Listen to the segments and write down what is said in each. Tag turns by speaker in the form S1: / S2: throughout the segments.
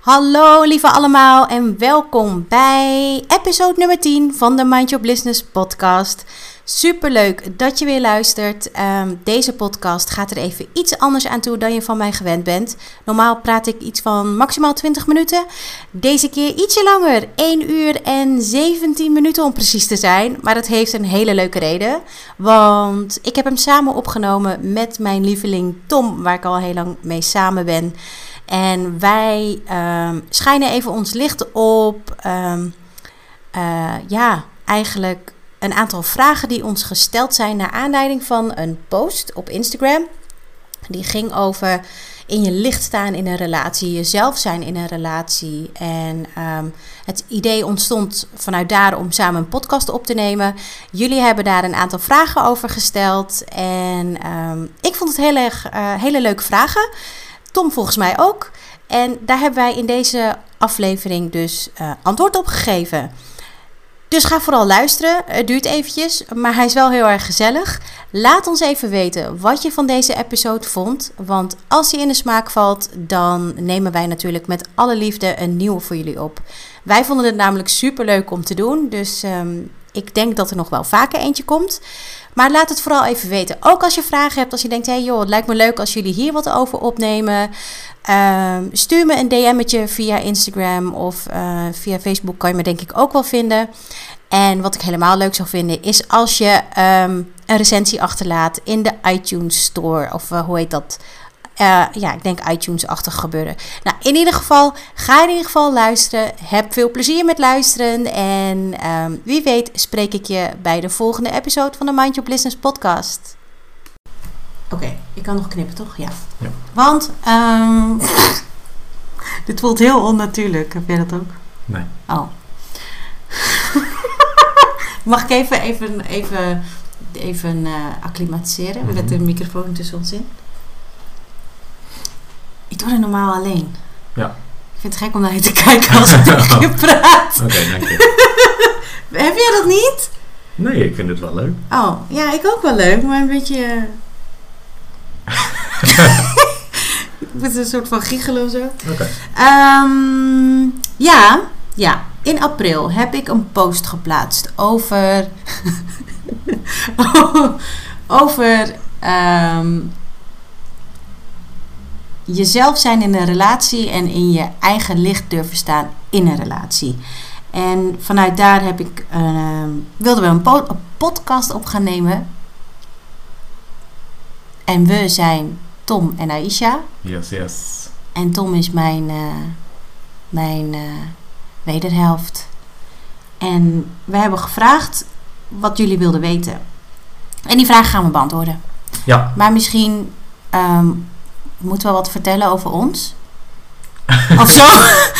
S1: Hallo lieve allemaal en welkom bij episode nummer 10 van de Mind Your Business podcast. Super leuk dat je weer luistert. Ehm, deze podcast gaat er even iets anders aan toe dan je van mij gewend bent. Normaal praat ik iets van maximaal 20 minuten. Deze keer ietsje langer, 1 uur en 17 minuten om precies te zijn. Maar dat heeft een hele leuke reden. Want ik heb hem samen opgenomen met mijn lieveling Tom, waar ik al heel lang mee samen ben. En wij um, schijnen even ons licht op, um, uh, ja, eigenlijk een aantal vragen die ons gesteld zijn naar aanleiding van een post op Instagram. Die ging over in je licht staan in een relatie, jezelf zijn in een relatie. En um, het idee ontstond vanuit daar om samen een podcast op te nemen. Jullie hebben daar een aantal vragen over gesteld. En ik vond het heel erg, uh, hele leuke vragen. Tom volgens mij ook. En daar hebben wij in deze aflevering dus uh, antwoord op gegeven. Dus ga vooral luisteren. Het duurt eventjes, maar hij is wel heel erg gezellig. Laat ons even weten wat je van deze episode vond. Want als die in de smaak valt, dan nemen wij natuurlijk met alle liefde een nieuwe voor jullie op. Wij vonden het namelijk super leuk om te doen. Dus um, ik denk dat er nog wel vaker eentje komt. Maar laat het vooral even weten. Ook als je vragen hebt, als je denkt: hé hey joh, het lijkt me leuk als jullie hier wat over opnemen. Um, stuur me een DM'tje via Instagram of uh, via Facebook kan je me denk ik ook wel vinden. En wat ik helemaal leuk zou vinden is als je um, een recensie achterlaat in de iTunes Store. Of uh, hoe heet dat? Uh, ja, ik denk iTunes-achtig gebeuren. Nou, in ieder geval, ga in ieder geval luisteren. Heb veel plezier met luisteren. En um, wie weet spreek ik je bij de volgende episode van de Mind Your Business podcast. Oké, okay, ik kan nog knippen, toch? Ja.
S2: ja.
S1: Want, um, dit voelt heel onnatuurlijk. Heb jij dat ook?
S2: Nee.
S1: Oh. Mag ik even, even, even, even uh, acclimatiseren mm-hmm. met de microfoon tussen ons in? Doe het normaal alleen.
S2: Ja.
S1: Ik vind het gek om naar je te kijken als ik tegen je praat.
S2: Oké, okay, dank je.
S1: Heb jij dat niet?
S2: Nee, ik vind het wel leuk.
S1: Oh, ja, ik ook wel leuk, maar een beetje... Met een soort van giechelen of zo.
S2: Oké. Okay.
S1: Um, ja, ja. In april heb ik een post geplaatst over... over... Um, jezelf zijn in een relatie en in je eigen licht durven staan in een relatie. En vanuit daar heb ik, uh, wilden we een, po een, podcast op gaan nemen. En we zijn Tom en Aisha.
S2: Yes, yes.
S1: En Tom is mijn, uh, mijn uh, wederhelft. En we hebben gevraagd wat jullie wilden weten. En die vraag gaan we beantwoorden.
S2: Ja.
S1: Maar misschien um, moeten we wat vertellen over ons? of zo?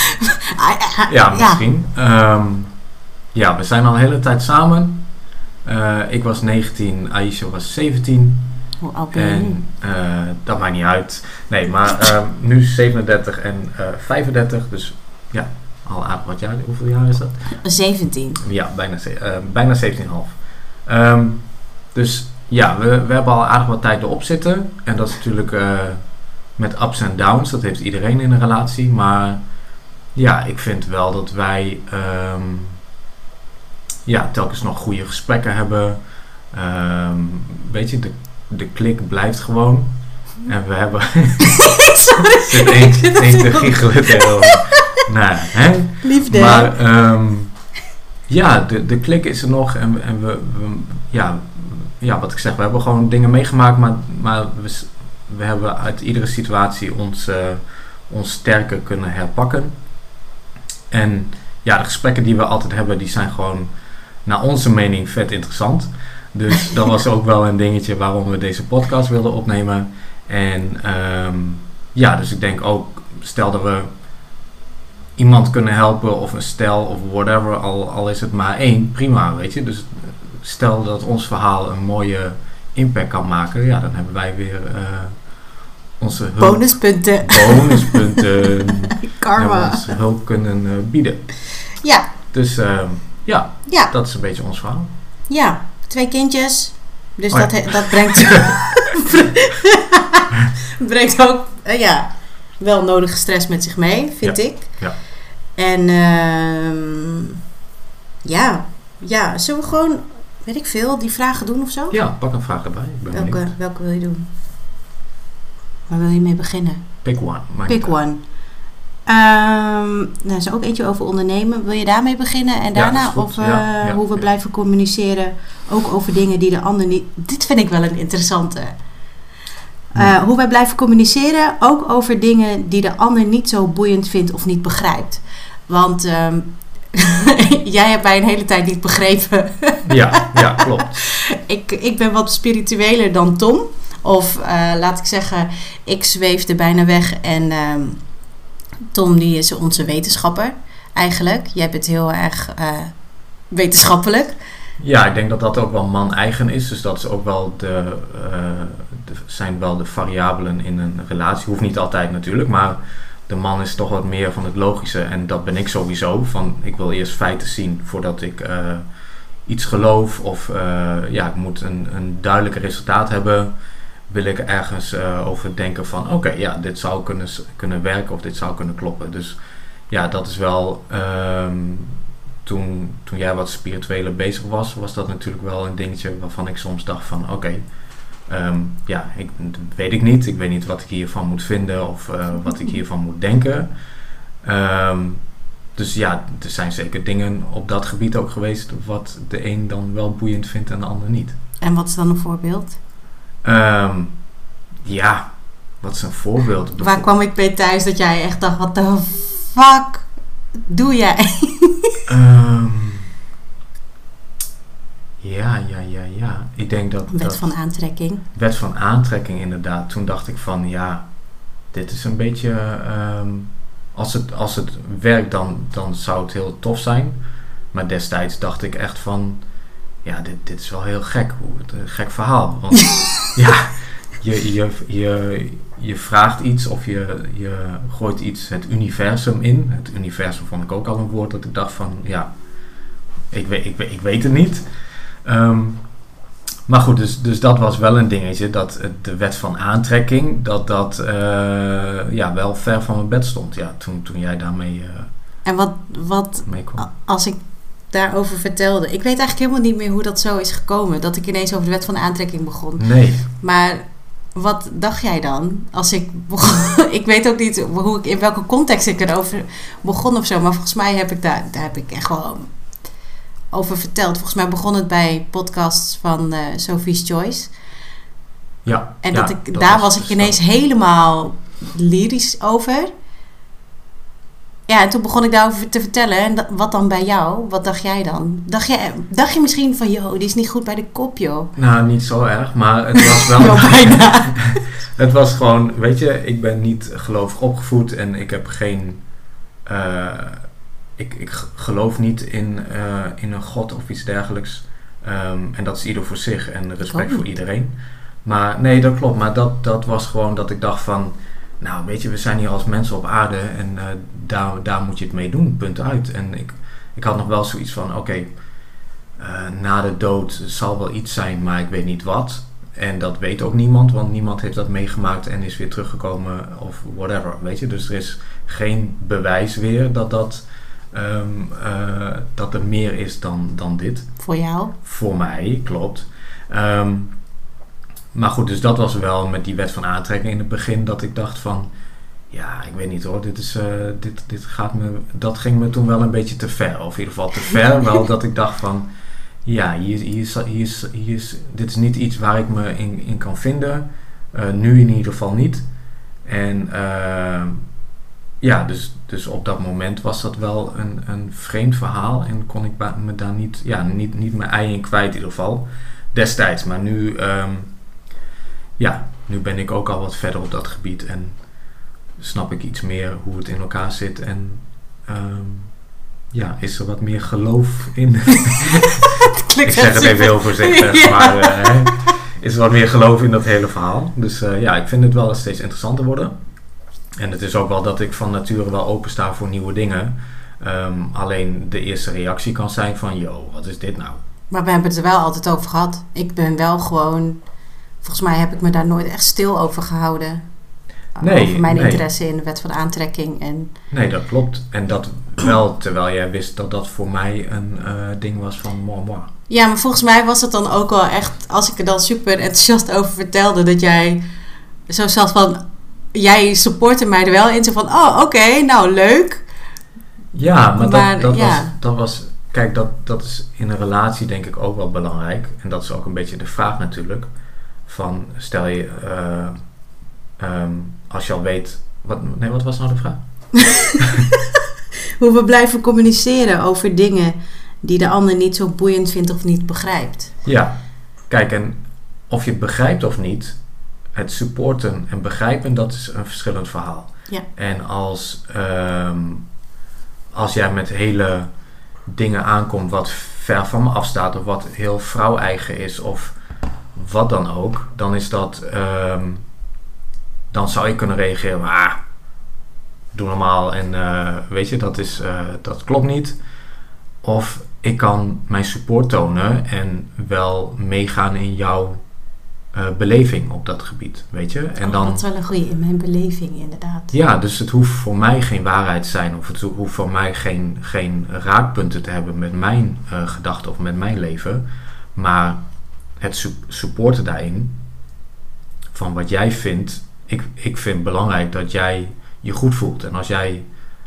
S2: ja, misschien. Ja. Um, ja, we zijn al een hele tijd samen. Uh, ik was 19, Aisha was 17.
S1: Hoe oud ben je
S2: en, uh, dat maakt niet uit. Nee, maar uh, nu 37 en 35. Dus ja, al aardig wat jaar. Hoeveel jaar is dat?
S1: 17.
S2: Ja, bijna, bijna 17,5. Um, dus ja, we, we hebben al aardig wat tijd erop zitten. En dat is natuurlijk met ups en downs. Dat heeft iedereen in een relatie. Maar ja, ik vind wel dat wij um, ja, telkens nog goede gesprekken hebben. Um, weet je, de, de klik blijft gewoon. En we hebben...
S1: Sorry.
S2: zit één te giechelen tegenover. nou, hè?
S1: Liefde.
S2: Maar um, ja, de, de klik is er nog. En, en we, we, ja, ja, wat ik zeg, we hebben gewoon dingen meegemaakt. Maar, maar we, we hebben uit iedere situatie ons, uh, ons sterker kunnen herpakken. En ja, de gesprekken die we altijd hebben, die zijn gewoon naar onze mening vet interessant. Dus dat was ook wel een dingetje waarom we deze podcast wilden opnemen. En um, ja, dus ik denk ook, stel dat we iemand kunnen helpen of een stel of whatever, al, al is het maar één, prima, weet je. Dus stel dat ons verhaal een mooie impact kan maken, ja, dan hebben wij weer uh, onze hulp,
S1: bonuspunten.
S2: bonuspunten
S1: Karma.
S2: Onze hulp kunnen uh, bieden.
S1: Ja.
S2: Dus uh, ja,
S1: ja,
S2: dat is een beetje ons verhaal.
S1: Ja, twee kindjes. Dus
S2: Oh ja.
S1: dat, brengt, brengt ook, uh, ja, wel nodige stress met zich mee, vind
S2: Ja.
S1: ik.
S2: Ja.
S1: En ehm, ja, ja, zullen we gewoon, weet ik veel, die vragen doen of zo?
S2: Ja, pak een vraag erbij. Ik ben
S1: welke,
S2: benieuwd.
S1: welke wil je doen? Waar wil je mee beginnen?
S2: Pick one.
S1: Pick one. Ehm nou, er is ook eentje over ondernemen. Wil je daarmee beginnen? En daarna over
S2: Ja, ja,
S1: hoe we blijven communiceren. Ook over dingen die de ander niet... Dit vind ik wel een interessante. Eh,
S2: Ja.
S1: Hoe wij blijven communiceren. Ook over dingen die de ander niet zo boeiend vindt of niet begrijpt. Want ehm, jij hebt mij een hele tijd niet begrepen.
S2: Ja, ja, klopt.
S1: ik, ik ben wat spiritueler dan Tom. Of eh, laat ik zeggen, ik zweefde bijna weg. En ehm, Tom die is onze wetenschapper eigenlijk. Jij bent heel erg eh, wetenschappelijk.
S2: Ja, ik denk dat dat ook wel man-eigen is. Dus dat is ook wel de, eh, de, zijn wel de variabelen in een relatie. Hoeft niet altijd natuurlijk, maar de man is toch wat meer van het logische. En dat ben ik sowieso. Van, ik wil eerst feiten zien voordat ik iets geloof. Of ja, ik moet een, een duidelijk resultaat hebben. Wil ik ergens eh, over denken van oké, ja, dit zou kunnen, kunnen werken of dit zou kunnen kloppen. Dus ja, dat is wel... ehm, toen, toen jij wat spiritueler bezig was, was dat natuurlijk wel een dingetje waarvan ik soms dacht van oké, ehm, ja, ik, weet ik niet. Ik weet niet wat ik hiervan moet vinden of eh, wat ik hiervan moet denken. Ehm, dus ja, er zijn zeker dingen op dat gebied ook geweest wat de een dan wel boeiend vindt en de ander niet.
S1: En wat is dan een voorbeeld?
S2: Ehm, ja, wat is een voorbeeld?
S1: Waar kwam ik bij thuis dat jij echt dacht, wat de fuck doe jij?
S2: Ehm, ja, ja, ja, ja. Ik denk dat...
S1: Wet
S2: dat
S1: van aantrekking.
S2: wet van aantrekking inderdaad. Toen dacht ik van ja, dit is een beetje. ehm, als, het, als het werkt, dan, dan zou het heel tof zijn. Maar destijds dacht ik echt van. Ja, dit, dit is wel heel gek. Hoe, het- een gek verhaal. Want ja, je, je, je, je vraagt iets of je, je gooit iets het universum in. Het universum vond ik ook al een woord dat ik dacht van ja, ik weet, ik weet, ik weet het niet. Ehm, maar goed, dus, dus dat was wel een dingetje. Dat de wet van aantrekking, dat dat eh, ja, wel ver van mijn bed stond. Ja, toen, toen jij daarmee eh,
S1: En wat, wat
S2: mee kwam.
S1: als ik daarover vertelde. Ik weet eigenlijk helemaal niet meer hoe dat zo is gekomen. Dat ik ineens over de wet van de aantrekking begon.
S2: Nee.
S1: Maar wat dacht jij dan? Als ik begon, ik weet ook niet hoe ik, in welke context ik erover begon of zo. Maar volgens mij heb ik daar, daar heb ik echt wel over verteld. Volgens mij begon het bij podcasts van eh, Sophie's Choice.
S2: Ja.
S1: En
S2: ja,
S1: dat ik, daar was ik
S2: dus
S1: ineens helemaal lyrisch over. Ja, en toen begon ik daarover te vertellen. En dat- wat dan bij jou? Wat dacht jij dan? Dacht je, dacht je misschien van, joh, die is niet goed bij de kop, joh?
S2: Nou, niet zo erg, maar het was wel...
S1: Bijna.
S2: het was gewoon, weet je, ik ben niet gelovig opgevoed en ik heb geen... eh, ik, ik geloof niet in, eh, in een god of iets dergelijks. Ehm, en dat is ieder voor zich en respect
S1: ook
S2: voor iedereen. Maar nee, dat klopt. Maar dat, dat was gewoon dat ik dacht van... Nou, weet je, we zijn hier als mensen op aarde en eh, daar, daar moet je het mee doen, punt uit. En ik, ik had nog wel zoiets van, oké, eh, na de dood zal wel iets zijn, maar ik weet niet wat. En dat weet ook niemand, want niemand heeft dat meegemaakt en is weer teruggekomen of whatever, weet je. Dus er is geen bewijs weer dat, dat, ehm, eh, dat er meer is dan, dan dit.
S1: Voor jou?
S2: Voor mij, klopt. Ehm, maar goed, dus dat was wel met die wet van aantrekking in het begin dat ik dacht van... Ja, ik weet niet hoor, dit, is, eh, dit, dit gaat me, dat ging me toen wel een beetje te ver. Of in ieder geval te ver, wel dat ik dacht van... Ja, hier, hier, is, hier, is, hier is, dit is niet iets waar ik me in, in kan vinden. Eh, nu in ieder geval niet. En ehm, ja, dus, dus op dat moment was dat wel een, een vreemd verhaal. En kon ik me daar niet, ja, niet, niet mijn ei in kwijt in ieder geval. Destijds. Maar nu, ehm, ja, nu ben ik ook al wat verder op dat gebied. En snap ik iets meer hoe het in elkaar zit. En ehm, ja, is er wat meer geloof in. ik zeg het even heel voorzichtig.
S1: Ja.
S2: Maar eh, is er wat meer geloof in dat hele verhaal. Dus eh, ja, ik vind het wel steeds interessanter worden. En het is ook wel dat ik van nature wel opensta voor nieuwe dingen. Ehm, alleen de eerste reactie kan zijn van, yo, wat is dit nou?
S1: Maar we hebben het er wel altijd over gehad. Ik ben wel gewoon... Volgens mij heb ik me daar nooit echt stil over gehouden.
S2: Nee,
S1: over mijn
S2: nee.
S1: interesse in de wet van aantrekking. En
S2: Nee, dat klopt. En dat wel terwijl jij wist dat dat voor mij een eh, ding was van moi moi.
S1: ja, maar volgens mij was het dan ook wel echt, als ik er dan super enthousiast over vertelde, dat jij zo zat van, jij supportte mij er wel in. Zo van, oh oké, nou leuk.
S2: Ja, maar,
S1: Maar,
S2: dat, dat,
S1: ja.
S2: Was, dat was... Kijk, dat, dat is in een relatie denk ik ook wel belangrijk. En dat is ook een beetje de vraag natuurlijk. Van, stel je... eh, ehm, als je al weet... Wat, nee, wat was nou de vraag?
S1: Hoe we blijven communiceren over dingen die de ander niet zo boeiend vindt of niet begrijpt.
S2: Ja, kijk, en of je het begrijpt of niet, het supporten en begrijpen, dat is een verschillend verhaal.
S1: Ja.
S2: En als, ehm, als jij met hele dingen aankomt wat ver van me afstaat, of wat heel vrouw-eigen is, of wat dan ook, dan is dat, ehm, dan zou je kunnen reageren, ah, doe normaal en eh, weet je, dat, is, eh, dat klopt niet. Of ik kan mijn support tonen en wel meegaan in jouw eh, beleving op dat gebied, weet je. En
S1: Oh,
S2: dan,
S1: Dat is wel een goede in mijn beleving, inderdaad.
S2: ja, dus het hoeft voor mij geen waarheid te zijn of het hoeft voor mij geen, geen raakpunten te hebben met mijn gedachten of met mijn leven. Maar het su- supporten daarin van wat jij vindt, ik, ik vind belangrijk dat jij je goed voelt. En als jij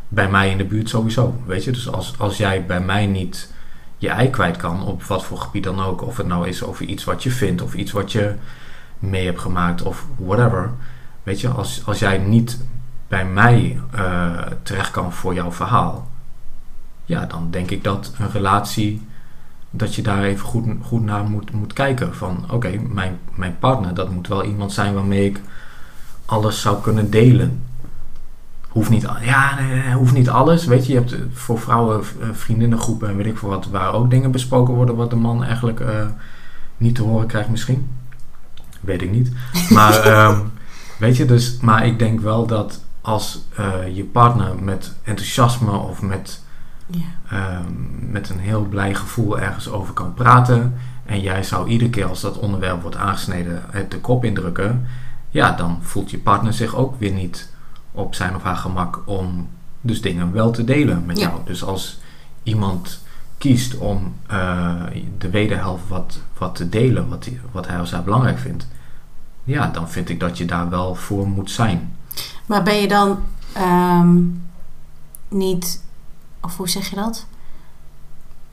S2: bij mij in de buurt sowieso, weet je. Dus als, als jij bij mij niet je ei kwijt kan, op wat voor gebied dan ook. Of het nou is over iets wat je vindt of iets wat je mee hebt gemaakt of whatever. Weet je, als, als jij niet bij mij eh, terecht kan voor jouw verhaal, ja, dan denk ik dat een relatie, dat je daar even goed, goed naar moet, moet kijken. Van oké, mijn, mijn partner, dat moet wel iemand zijn waarmee ik alles zou kunnen delen. Hoeft niet, ja, nee, hoeft niet alles. Weet je, je hebt eh, voor vrouwen eh, vriendinnengroepen en weet ik veel wat, waar ook dingen besproken worden wat de man eigenlijk eh, niet te horen krijgt misschien. Weet ik niet. Maar ehm, weet je, dus, maar ik denk wel dat als je partner met enthousiasme of met,
S1: Ja.
S2: ehm, met een heel blij gevoel ergens over kan praten. En jij zou iedere keer als dat onderwerp wordt aangesneden het de kop indrukken. Ja, dan voelt je partner zich ook weer niet op zijn of haar gemak om dus dingen wel te delen met
S1: Ja.
S2: jou. Dus als iemand kiest om eh, de wederhelft wat, wat te delen, wat, die, wat hij of zij belangrijk vindt. Ja, dan vind ik dat je daar wel voor moet zijn.
S1: Maar ben je dan ehm, niet, of hoe zeg je dat?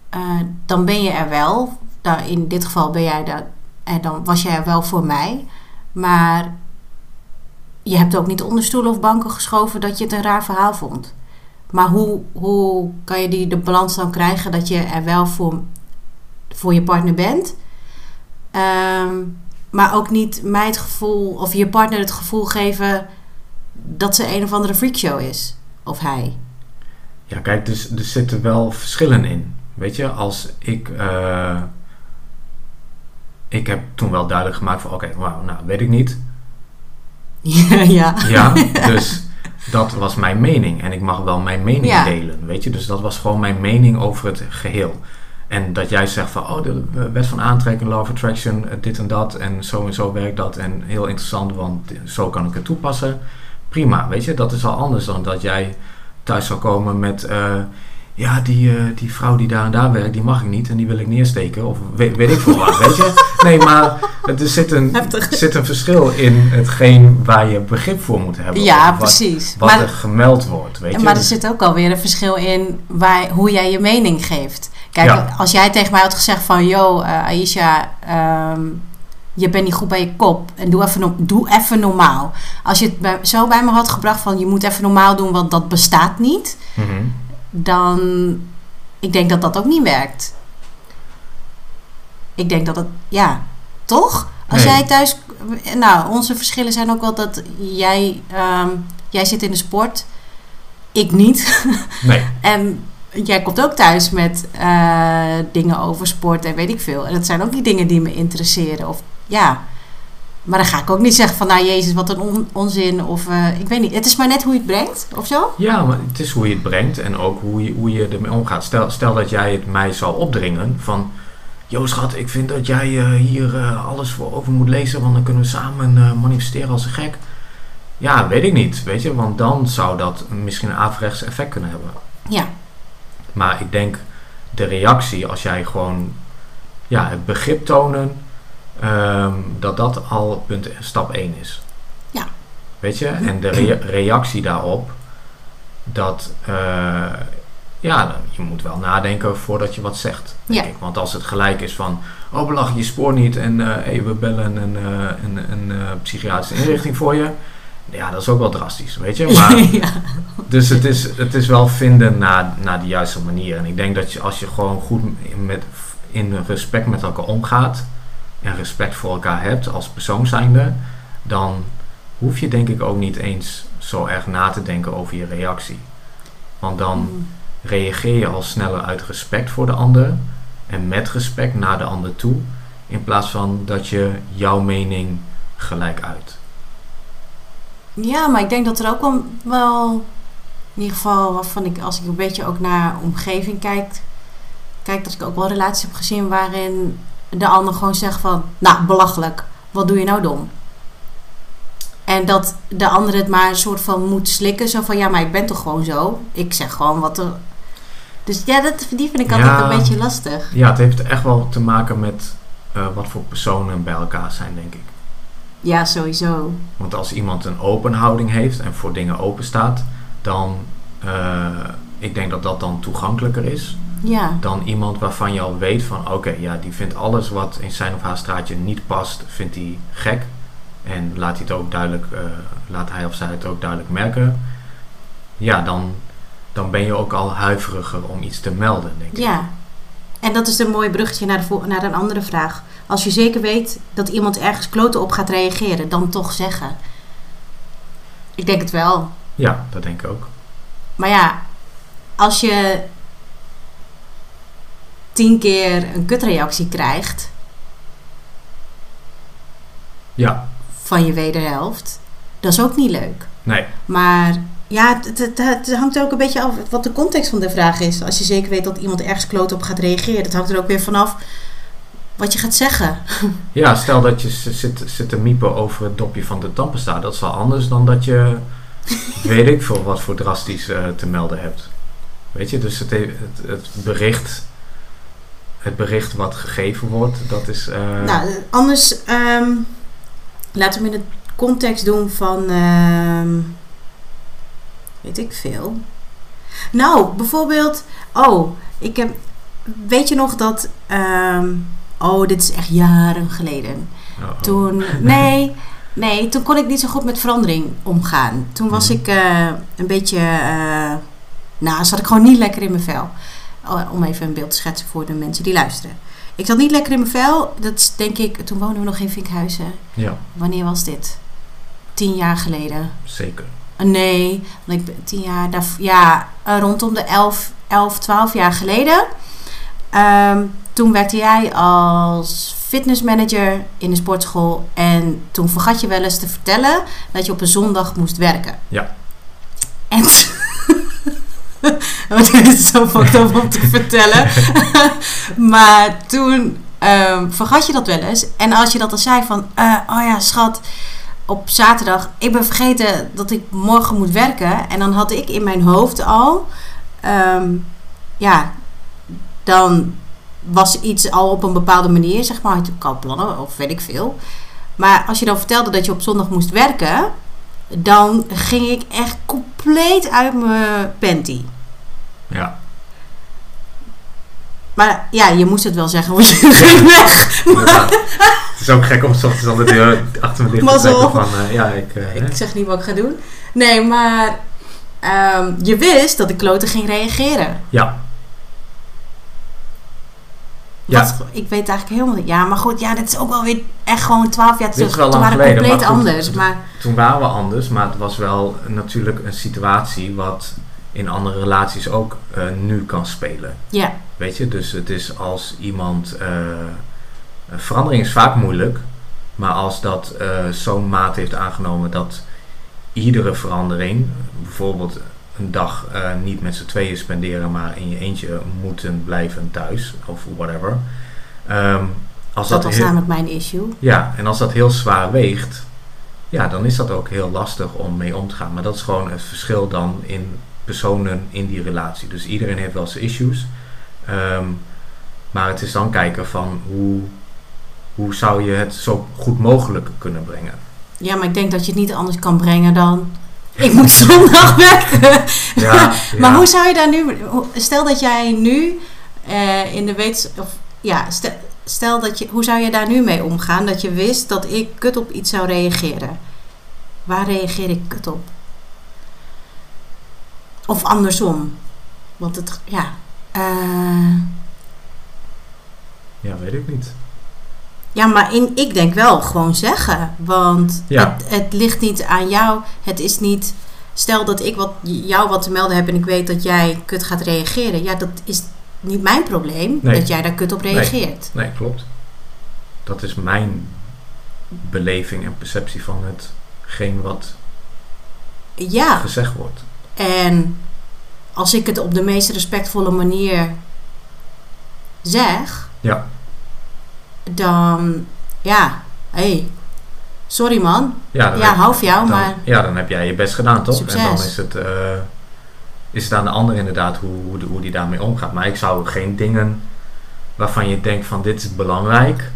S1: Eh, dan ben je er wel. In dit geval ben jij daar, en dan was jij er wel voor mij. Maar je hebt ook niet onder stoelen of banken geschoven dat je het een raar verhaal vond. Maar hoe, hoe kan je die, de balans dan krijgen dat je er wel voor, voor je partner bent? Ehm, maar ook niet mij het gevoel, of je partner het gevoel geven dat ze een of andere freakshow is. Of hij.
S2: Ja, kijk, dus er zitten wel verschillen in. Weet je, als ik. eh, ik heb toen wel duidelijk gemaakt van: oké, wauw, nou weet ik niet.
S1: ja, ja.
S2: Ja, dus dat was mijn mening. En ik mag wel mijn mening
S1: Ja.
S2: delen. Weet je, dus dat was gewoon mijn mening over het geheel. En dat jij zegt van, oh, de wet van aantrekking, law of attraction, eh, dit en dat. En zo en zo werkt dat. En heel interessant, want zo kan ik het toepassen. Prima, weet je, dat is al anders dan dat jij thuis zou komen met... eh, ja, die, eh, die vrouw die daar en daar werkt, die mag ik niet en die wil ik neersteken. Of weet, weet ik veel wat, weet je. Nee, maar er zit een,
S1: Heftig.
S2: zit een verschil in hetgeen waar je begrip voor moet hebben.
S1: Ja,
S2: wat,
S1: precies.
S2: wat
S1: maar
S2: er gemeld wordt, weet je.
S1: maar er
S2: Dus-
S1: zit ook alweer een verschil in waar, hoe jij je mening geeft. Kijk,
S2: Ja.
S1: als jij tegen mij had gezegd van... Yo, eh, Aisha, ehm, je bent niet goed bij je kop. En doe even, doe even normaal. Als je het zo bij me had gebracht van... Je moet even normaal doen, want dat bestaat niet.
S2: Mhm.
S1: Dan... Ik denk dat dat ook niet werkt. Ik denk dat het... Ja, toch? Als
S2: Nee.
S1: jij thuis... Nou, onze verschillen zijn ook wel dat jij... ehm, jij zit in de sport. Ik niet.
S2: Nee,
S1: En jij komt ook thuis met eh, dingen over sport en weet ik veel. En dat zijn ook die dingen die me interesseren. Of ja. Maar dan ga ik ook niet zeggen van, nou Jezus, wat een on- onzin. Of eh, ik weet niet. Het is maar net hoe je het brengt, of zo.
S2: ja, maar het is hoe je het brengt en ook hoe je, hoe je ermee omgaat. Stel, stel dat jij het mij zou opdringen van... Yo schat, ik vind dat jij eh, hier eh, alles voor over moet lezen, want dan kunnen we samen manifesteren als een gek. Ja, weet ik niet, weet je, want dan zou dat misschien een averechts effect kunnen hebben.
S1: Ja.
S2: Maar ik denk de reactie, als jij gewoon ja, het begrip tonen, ehm, dat dat al punt, stap 1 is.
S1: Ja.
S2: Weet je, en de rea- reactie daarop, dat, eh, ja, je moet wel nadenken voordat je wat zegt. Denk
S1: Ja.
S2: ik. Want als het gelijk is van, oh belach je spoor niet en hey, we bellen een, eh, een, een, psychiatrische inrichting voor je. Ja, dat is ook wel drastisch, weet je. Maar,
S1: ja.
S2: dus het is, het is wel vinden naar, naar de juiste manier. En ik denk dat je, als je gewoon goed met, in respect met elkaar omgaat en respect voor elkaar hebt als persoon zijnde, dan hoef je denk ik ook niet eens zo erg na te denken over je reactie. Want dan
S1: Mm.
S2: reageer je al sneller uit respect voor de ander en met respect naar de ander toe, in plaats van dat je jouw mening gelijk uit.
S1: Ja, maar ik denk dat er ook wel, wel in ieder geval waarvan ik, als ik een beetje ook naar omgeving kijk, kijk dat ik ook wel relaties heb gezien waarin de ander gewoon zegt van, nou, belachelijk, wat doe je nou dom? En dat de ander het maar een soort van moet slikken, zo van, ja, maar ik ben toch gewoon zo? Ik zeg gewoon wat er... Dus ja, dat, die vind ik altijd
S2: Ja.
S1: een beetje lastig.
S2: Ja, het heeft echt wel te maken met eh, wat voor personen bij elkaar zijn, denk ik.
S1: Ja, sowieso.
S2: Want als iemand een open houding heeft en voor dingen open staat, dan, eh, ik denk dat dat dan toegankelijker is
S1: Ja,
S2: dan iemand waarvan je al weet van, oké, ja, die vindt alles wat in zijn of haar straatje niet past, vindt hij gek. En laat hij het ook duidelijk, eh, laat hij of zij het ook duidelijk merken. Ja, dan, dan ben je ook al huiveriger om iets te melden, denk ik.
S1: Ja, en dat is een mooi bruggetje naar, de, naar een andere vraag. Als je zeker weet dat iemand ergens kloten op gaat reageren, dan toch zeggen. Ik denk het wel.
S2: Ja, dat denk ik ook.
S1: Maar ja, als je tien keer een kutreactie krijgt
S2: Ja,
S1: van je wederhelft, dat is ook niet leuk.
S2: nee,
S1: Maar ja, het, het, het hangt er ook een beetje af wat de context van de vraag is. Als je zeker weet dat iemand ergens kloot op gaat reageren, dat hangt er ook weer vanaf wat je gaat zeggen.
S2: Ja, stel dat je zit, zit te miepen over het dopje van de tandpasta. Dat is wel anders dan dat je, weet ik veel, wat voor drastisch eh, te melden hebt. Weet je, dus het, he- het, het bericht, het bericht wat gegeven wordt, dat is... eh,
S1: Nou, anders ehm, laten we hem in de context doen van, ehm, weet ik veel. Nou, bijvoorbeeld, oh, ik heb, weet je nog dat, ehm, oh, dit is echt jaren geleden.
S2: oh,
S1: Toen, nee, nee, toen kon ik niet zo goed met verandering omgaan. Toen was
S2: Mhm.
S1: ik eh, een beetje, eh, nou, zat ik gewoon niet lekker in mijn vel. Oh, om even een beeld te schetsen voor de mensen die luisteren. Ik zat niet lekker in mijn vel. Dat is denk ik, toen woonden we nog in Vinkhuizen.
S2: Ja,
S1: Wanneer was dit? Tien jaar geleden.
S2: zeker.
S1: Uh, Nee, want ik ben tien jaar, daar, ja, uh, rondom de 11, 11, 12 jaar geleden. Um, toen werkte jij als fitnessmanager in de sportschool. En toen vergat je wel eens te vertellen dat je op een zondag moest werken.
S2: Ja.
S1: En het is zo fucked up om te vertellen. maar toen um, vergat je dat wel eens. En als je dat dan zei van, uh, oh ja schat, op zaterdag, ik ben vergeten dat ik morgen moet werken. En dan had ik in mijn hoofd al, um, ja, dan was iets al op een bepaalde manier, zeg maar, had ik plannen of weet ik veel. Maar als je dan vertelde dat je op zondag moest werken, dan ging ik echt compleet uit mijn panty.
S2: Ja.
S1: Maar ja, je moest het wel zeggen, want je ging weg.
S2: Maar, het is ook gek om soms al de deur achter me dicht te trekken van, uh, ja, ik... Uh,
S1: ik zeg niet wat ik ga doen. Nee, maar um, je wist dat de kloten ging reageren.
S2: Ja.
S1: Ja. Ik weet eigenlijk helemaal niet. Ja, maar goed, ja, dit is ook wel weer echt gewoon 12 jaar terug. Toen waren
S2: geleden,
S1: compleet
S2: maar
S1: anders. Maar...
S2: Toen waren we anders, maar het was wel natuurlijk een situatie wat in andere relaties ook uh, nu kan spelen.
S1: Ja.
S2: Weet je, dus het is als iemand. Uh, verandering is vaak moeilijk, maar als dat uh, zo'n maat heeft aangenomen dat iedere verandering, bijvoorbeeld een dag uh, niet met z'n tweeën spenderen, maar in je eentje moeten blijven thuis of whatever. Um, als
S1: dat,
S2: dat
S1: was namelijk mijn issue.
S2: Ja, en als dat heel zwaar weegt, ja, dan is dat ook heel lastig om mee om te gaan. Maar dat is gewoon het verschil dan in personen in die relatie. Dus iedereen heeft wel zijn issues. Ehm, maar het is dan kijken van hoe, hoe zou je het zo goed mogelijk kunnen brengen.
S1: Ja, maar ik denk dat je het niet anders kan brengen dan. Ik moet zondag werken.
S2: Ja,
S1: maar
S2: ja.
S1: hoe zou je daar nu. Stel dat jij nu eh, in de wetenschap. Of, ja, stel, stel dat je. Hoe zou je daar nu mee omgaan? Dat je wist dat ik kut op iets zou reageren. Waar reageer ik kut op? Of andersom. Want het. Ja. eh,
S2: Ja, weet ik niet.
S1: Ja, maar in, ik denk wel gewoon zeggen. Want
S2: Ja.
S1: het, het ligt niet aan jou. Het is niet. Stel dat ik wat, jou wat te melden heb en ik weet dat jij kut gaat reageren. Ja, dat is niet mijn probleem
S2: Nee.
S1: dat jij daar kut op reageert.
S2: Nee, klopt. Dat is mijn beleving en perceptie van hetgeen wat
S1: Ja,
S2: gezegd wordt.
S1: en als ik het op de meest respectvolle manier zeg,
S2: Ja,
S1: dan ja, hé, hey, sorry man.
S2: ja,
S1: Ja,
S2: heb-
S1: hou van jou,
S2: dan,
S1: maar
S2: Ja, dan heb jij je best gedaan, toch? En
S1: Succes.
S2: dan is het, eh, is het aan de ander inderdaad hoe, hoe, die- hoe die daarmee omgaat. Maar ik zou geen dingen waarvan je denkt van dit is belangrijk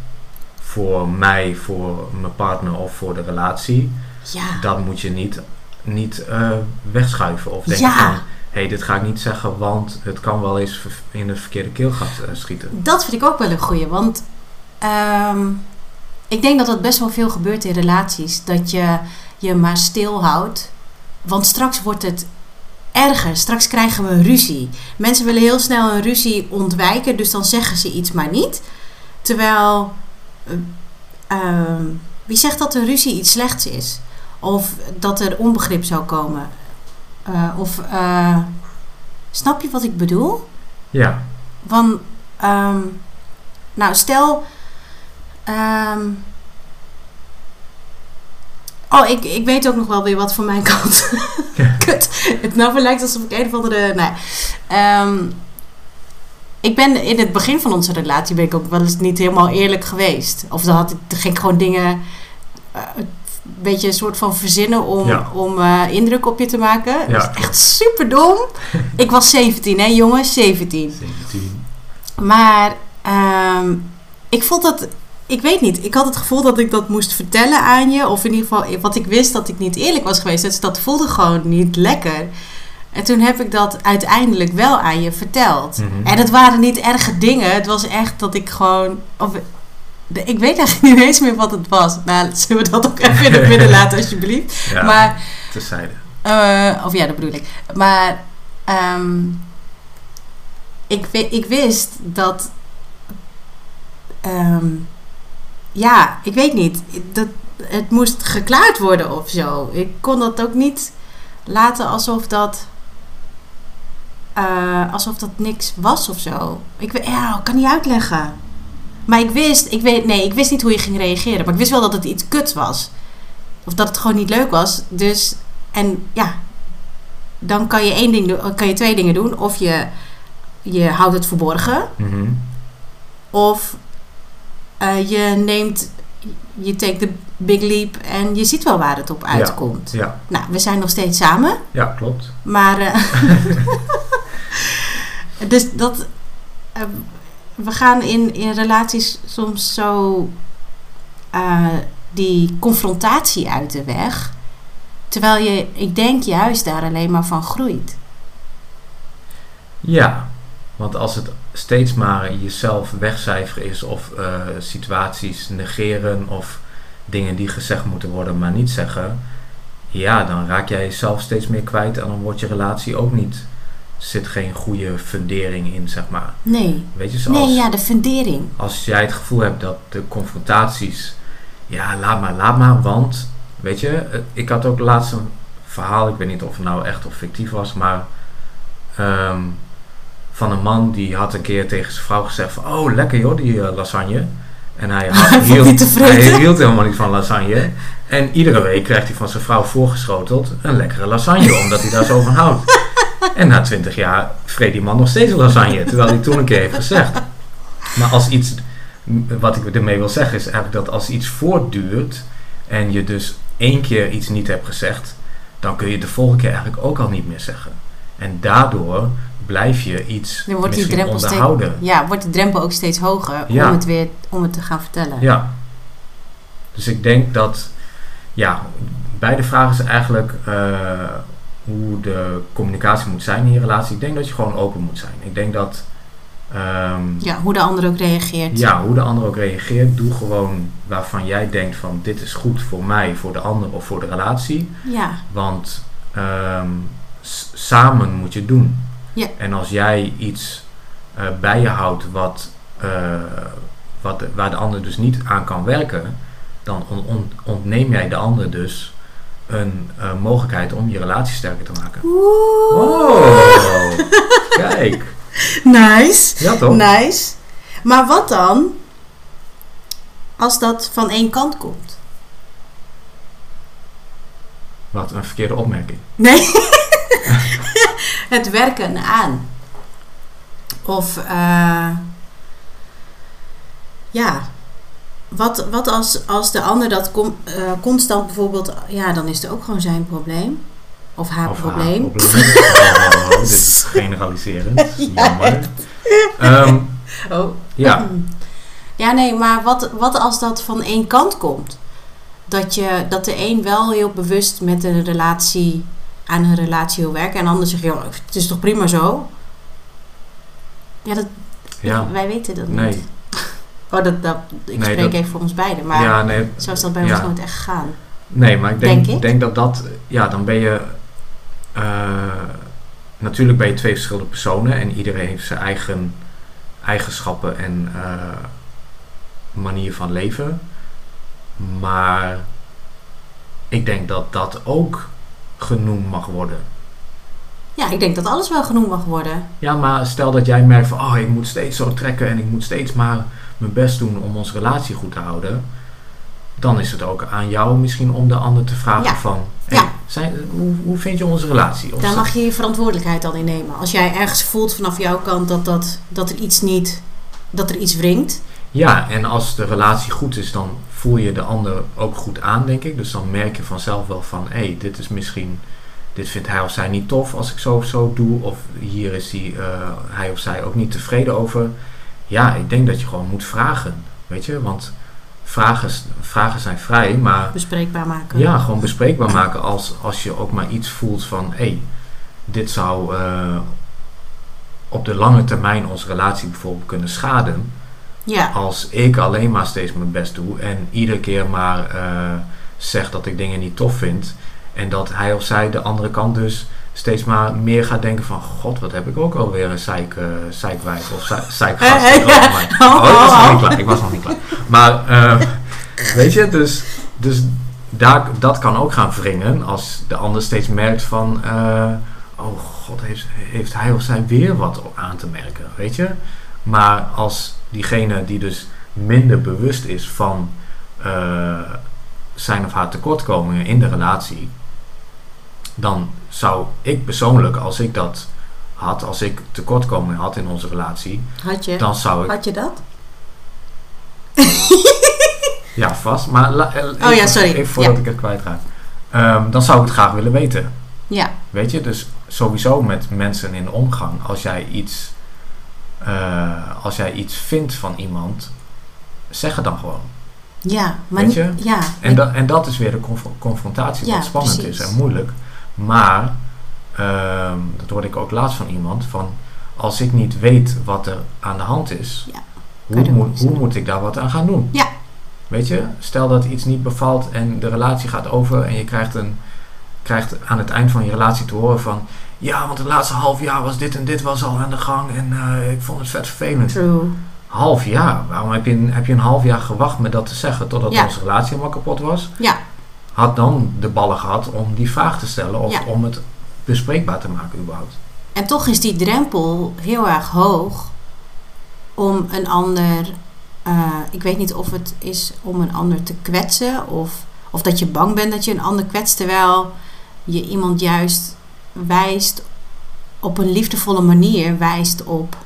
S2: voor mij, voor mijn partner of voor de relatie.
S1: ja,
S2: Dat moet je niet, niet eh, wegschuiven of denken
S1: Ja.
S2: van... Hé, hey, dit ga ik niet zeggen, want het kan wel eens in het verkeerde keelgat eh, schieten.
S1: Dat vind ik ook wel een goeie. Want ehm, ik denk dat dat best wel veel gebeurt in relaties. Dat je je maar stilhoudt. Want straks wordt het erger. Straks krijgen we een ruzie. Mensen willen heel snel een ruzie ontwijken. Dus dan zeggen ze iets maar niet. Terwijl... eh, ehm, wie zegt dat een ruzie iets slechts is? Of dat er onbegrip zou komen? Eh, of... eh, snap je wat ik bedoel?
S2: Ja,
S1: Van, ehm, nou stel, ehm, oh ik, ik weet ook nog wel weer wat van mijn kant. Kut, het nou lijkt alsof ik een of andere, nee. Ehm, ik ben in het begin van onze relatie ben ik ook wel eens niet helemaal eerlijk geweest. Of dan had ik, dan ging ik gewoon dingen, eh, een beetje een soort van verzinnen om,
S2: Ja.
S1: om eh, indruk op je te maken.
S2: Ja,
S1: dat is echt super dom. ik was 17 hè jongens, 17.
S2: 17.
S1: Maar ehm, ik vond dat. Ik weet niet. Ik had het gevoel dat ik dat moest vertellen aan je. Of in ieder geval wat ik wist dat ik niet eerlijk was geweest. Dus dat voelde gewoon niet lekker. En toen heb ik dat uiteindelijk wel aan je verteld.
S2: Mhm.
S1: En het waren niet erge dingen. Het was echt dat ik gewoon. Of, ik weet eigenlijk niet eens meer wat het was. Nou, zullen we dat ook even in het midden laten, alsjeblieft.
S2: Ja,
S1: Maar
S2: terzijde.
S1: eh, of ja, dat bedoel ik. Maar ehm, ik, ik wist dat. ehm, ja, ik weet niet. Dat, het moest geklaard worden of zo. Ik kon dat ook niet laten alsof dat. eh, alsof dat niks was of zo. Ik, ja, ik kan niet uitleggen. Maar ik wist, ik weet, nee, ik wist niet hoe je ging reageren. Maar ik wist wel dat het iets kuts was. Of dat het gewoon niet leuk was. Dus, en ja, dan kan je één ding doen, kan je twee dingen doen. Of je, je houdt het verborgen.
S2: Mhm.
S1: Of eh, je neemt, je take the big leap en je ziet wel waar het op uitkomt.
S2: Ja,
S1: Nou, we zijn nog steeds samen.
S2: ja, klopt.
S1: Maar. eh, dus dat. eh, we gaan in, in relaties soms zo. die confrontatie uit de weg. Terwijl je, ik denk, juist daar alleen maar van groeit.
S2: Ja, want als het steeds maar jezelf wegcijferen is of eh, situaties negeren of dingen die gezegd moeten worden maar niet zeggen, ja, dan raak jij jezelf steeds meer kwijt en dan wordt je relatie ook niet, zit geen goede fundering in, zeg maar.
S1: Nee.
S2: Weet je, zoals
S1: Nee, ja, de fundering.
S2: als jij het gevoel hebt dat de confrontaties, ja, laat maar, laat maar, want, weet je, eh, ik had ook laatst een verhaal, ik weet niet of het nou echt of fictief was, maar ehm, van een man die had een keer tegen zijn vrouw gezegd van, oh, lekker joh, die eh, lasagne. En hij, had,
S1: vreten.
S2: hij hield helemaal niet van lasagne. En iedere week krijgt hij van zijn vrouw voorgeschoteld een lekkere lasagne, omdat hij daar zo van houdt. En na twintig jaar vreet die man nog steeds een lasagne, terwijl hij toen een keer heeft gezegd. Maar als iets, wat ik ermee wil zeggen, is eigenlijk dat als iets voortduurt en je dus één keer iets niet hebt gezegd, dan kun je de volgende keer eigenlijk ook al niet meer zeggen. En daardoor blijf je iets
S1: Dan wordt die
S2: misschien
S1: drempel steeds,
S2: onderhouden.
S1: ja, wordt de drempel ook steeds hoger
S2: Ja.
S1: om het weer om het te gaan vertellen.
S2: Ja. Dus ik denk dat, ja, bij de vraag is eigenlijk eh, hoe de communicatie moet zijn in je relatie. Ik denk dat je gewoon open moet zijn. Ik denk dat, ehm,
S1: Ja, hoe de ander ook reageert.
S2: ja, hoe de ander ook reageert, doe gewoon waarvan jij denkt van dit is goed voor mij, voor de ander of voor de relatie.
S1: Ja,
S2: Want ehm, samen moet je het doen.
S1: Ja.
S2: En als jij iets eh, bij je houdt wat, eh, wat, waar de ander dus niet aan kan werken, dan on- on- ontneem jij de ander dus een eh, mogelijkheid om je relatie sterker te maken. Oh, kijk.
S1: Nice.
S2: Ja toch?
S1: Nice. Maar wat dan als dat van één kant komt?
S2: Wat een verkeerde opmerking.
S1: Nee. het werken aan. Of eh, ja. Wat, wat als, als de ander dat com- eh, constant bijvoorbeeld, ja, dan is het ook gewoon zijn probleem. Of haar
S2: Of haar
S1: probleem.
S2: probleem. Oh, oh, dit is generaliserend.
S1: Ja,
S2: Jammer. Ehm,
S1: Oh.
S2: ja,
S1: Ja, nee, maar wat, wat als dat van één kant komt? Dat, je, dat de een wel heel bewust met een relatie aan een relatie wil werken en de ander zegt, joh, het is toch prima zo? Ja, dat,
S2: ja.
S1: wij weten dat
S2: Nee.
S1: niet. Oh, dat, dat, ik
S2: Nee,
S1: spreek
S2: dat-
S1: even voor ons beiden, maar
S2: ja, nee,
S1: zo is dat bij
S2: ja.
S1: ons nooit echt gegaan.
S2: Nee, maar ik denk,
S1: Denk ik.
S2: denk dat dat, ja, dan ben je, eh, natuurlijk ben je twee verschillende personen en iedereen heeft zijn eigen eigenschappen en eh, manier van leven. Maar ik denk dat dat ook genoemd mag worden.
S1: Ja, ik denk dat alles wel genoemd mag worden.
S2: Ja, maar stel dat jij merkt van, oh, ik moet steeds zo trekken en ik moet steeds maar mijn best doen om onze relatie goed te houden. Dan is het ook aan jou misschien om de ander te vragen
S1: Ja.
S2: van, hey,
S1: Ja.
S2: zijn, hoe, hoe vind je onze relatie? Of
S1: Daar mag je je verantwoordelijkheid dan in nemen. Als jij ergens voelt vanaf jouw kant dat, dat, dat er iets niet, dat er iets wringt.
S2: Ja, en als de relatie goed is, dan voel je de ander ook goed aan, denk ik. Dus dan merk je vanzelf wel van, hé, hey, dit is misschien, dit vindt hij of zij niet tof als ik zo of zo doe. Of hier is hij, eh, hij of zij ook niet tevreden over. Ja, ik denk dat je gewoon moet vragen, weet je. Want vragen, vragen zijn vrij, maar
S1: bespreekbaar maken.
S2: ja, gewoon bespreekbaar maken als, als je ook maar iets voelt van, hé, hey, dit zou eh, op de lange termijn onze relatie bijvoorbeeld kunnen schaden
S1: Ja,
S2: als ik alleen maar steeds mijn best doe en iedere keer maar eh zeg dat ik dingen niet tof vind en dat hij of zij de andere kant dus steeds maar meer gaat denken van god, wat heb ik ook alweer een zeik, zeikwijf of zei- zeikgast.
S1: Hey, hey,
S2: Oh, oh, ik was nog niet klaar, ik was nog niet klaar. Maar eh, weet je, dus, dus daar, dat kan ook gaan wringen als de ander steeds merkt van oh god, heeft, heeft hij of zij weer wat aan te merken, weet je. Maar als diegene die dus minder bewust is van eh, zijn of haar tekortkomingen in de relatie, dan zou ik persoonlijk, als ik dat had, als ik tekortkomingen had in onze relatie,
S1: had je,
S2: dan zou ik,
S1: had je dat?
S2: ja vast, maar la- eh, even,
S1: Oh ja, sorry.
S2: even voordat
S1: Ja.
S2: ik het kwijtraak, Ehm, dan zou ik het graag willen weten.
S1: Ja,
S2: Weet je, dus sowieso met mensen in de omgang, als jij iets, eh, als jij iets vindt van iemand, zeg het dan gewoon.
S1: ja, maar
S2: Weet
S1: niet,
S2: je?
S1: ja,
S2: En, dat en dat is weer de conf- confrontatie,
S1: Ja,
S2: wat spannend
S1: precies.
S2: is en moeilijk. Maar, ehm, dat hoorde ik ook laatst van iemand, van als ik niet weet wat er aan de hand is,
S1: Ja,
S2: hoe, moet, hoe moet ik daar wat aan gaan doen?
S1: Ja.
S2: Weet je, stel dat iets niet bevalt en de relatie gaat over en je krijgt, een, krijgt aan het eind van je relatie te horen van, ja, want het laatste half jaar was dit en dit was al aan de gang en eh, ik vond het vet vervelend.
S1: true.
S2: Half jaar? Waarom heb je, een, heb je een half jaar gewacht met dat te zeggen totdat
S1: Ja.
S2: onze relatie helemaal kapot was?
S1: Ja,
S2: Had dan de ballen gehad om die vraag te stellen of
S1: Ja.
S2: om het bespreekbaar te maken überhaupt.
S1: en toch is die drempel heel erg hoog om een ander, eh, ik weet niet of het is om een ander te kwetsen of, of dat je bang bent dat je een ander kwetst terwijl je iemand juist wijst op een liefdevolle manier wijst op,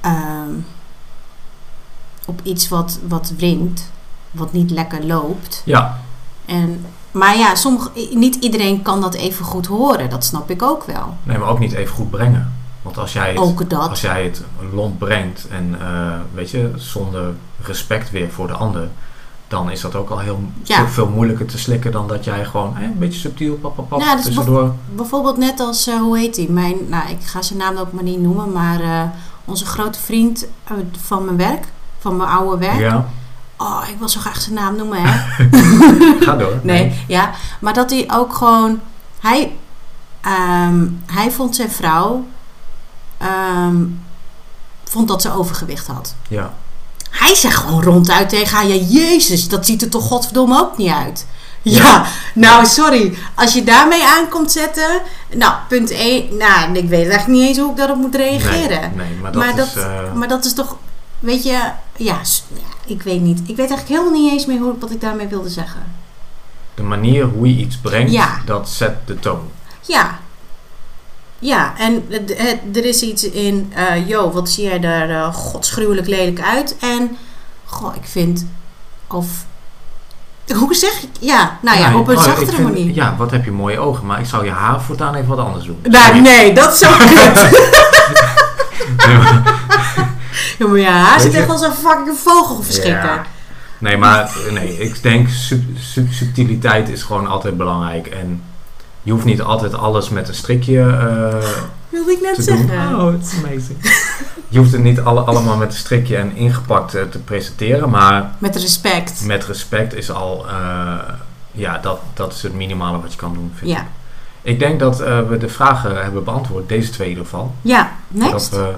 S1: ehm, op iets wat, wat wringt, wat niet lekker loopt.
S2: Ja,
S1: En, maar ja, sommige, niet iedereen kan dat even goed horen. Dat snap ik ook wel.
S2: Nee, maar ook niet even goed brengen. Want als jij het, als jij het lomp brengt en eh, weet je, zonder respect weer voor de ander, dan is dat ook al heel
S1: Ja.
S2: veel, moeilijker te slikken dan dat jij gewoon eh, een beetje subtiel, pap, pap, pap,
S1: Ja, is
S2: tussendoor.
S1: Bijvoorbeeld net als, eh, hoe heet die? Mijn, nou, ik ga zijn naam ook maar niet noemen, maar eh, onze grote vriend eh, van mijn werk, van mijn oude werk.
S2: Ja,
S1: Oh, ik wil zo graag zijn naam noemen, hè?
S2: ga door.
S1: Nee, ja. Maar dat hij ook gewoon... Hij, ehm, hij vond zijn vrouw... ehm, vond dat ze overgewicht had.
S2: Ja.
S1: Hij zegt gewoon ronduit tegen haar... Ja, jezus, dat ziet er toch godverdomme ook niet uit. Ja,
S2: Ja.
S1: nou sorry. Als je daarmee aankomt zetten... Nou, punt 1... Nou, ik weet eigenlijk niet eens hoe ik daarop moet reageren.
S2: Nee, nee, maar dat
S1: maar,
S2: is... eh,
S1: maar dat is toch... Weet je... Ja, ik weet niet. Ik weet eigenlijk helemaal niet eens meer hoe, wat ik daarmee wilde zeggen.
S2: de manier hoe je iets brengt,
S1: Ja.
S2: dat zet de toon.
S1: Ja. Ja, en het, het- er is iets in, yo, wat zie jij er eh, godsgruwelijk lelijk uit. En, goh, ik vind, of, hoe zeg ik, ja, nou ja, op een
S2: oh,
S1: zachtere
S2: vind-
S1: manier.
S2: Ja, wat heb je mooie ogen, maar ik zou je haar voortaan even wat anders doen.
S1: Nou, nee, dat is zo kut.
S2: Nee,
S1: ja, maar ja,
S2: Weet
S1: zit echt als een fucking vogelverschrikker.
S2: Ja. Nee, maar nee, ik denk sub- sub- subtiliteit is gewoon altijd belangrijk. En je hoeft niet altijd alles met een strikje eh,
S1: Wilde ik net
S2: te
S1: zeggen.
S2: doen. Oh, it's amazing. Je hoeft het niet alle, allemaal met een strikje en ingepakt eh, te presenteren. Maar
S1: Met respect.
S2: met respect is al... eh, ja, dat, dat is het minimale wat je kan doen, vind ik.
S1: Ja.
S2: Ik denk dat eh, we de vragen hebben beantwoord. Deze twee in ieder geval.
S1: Ja,
S2: Dat
S1: next.
S2: we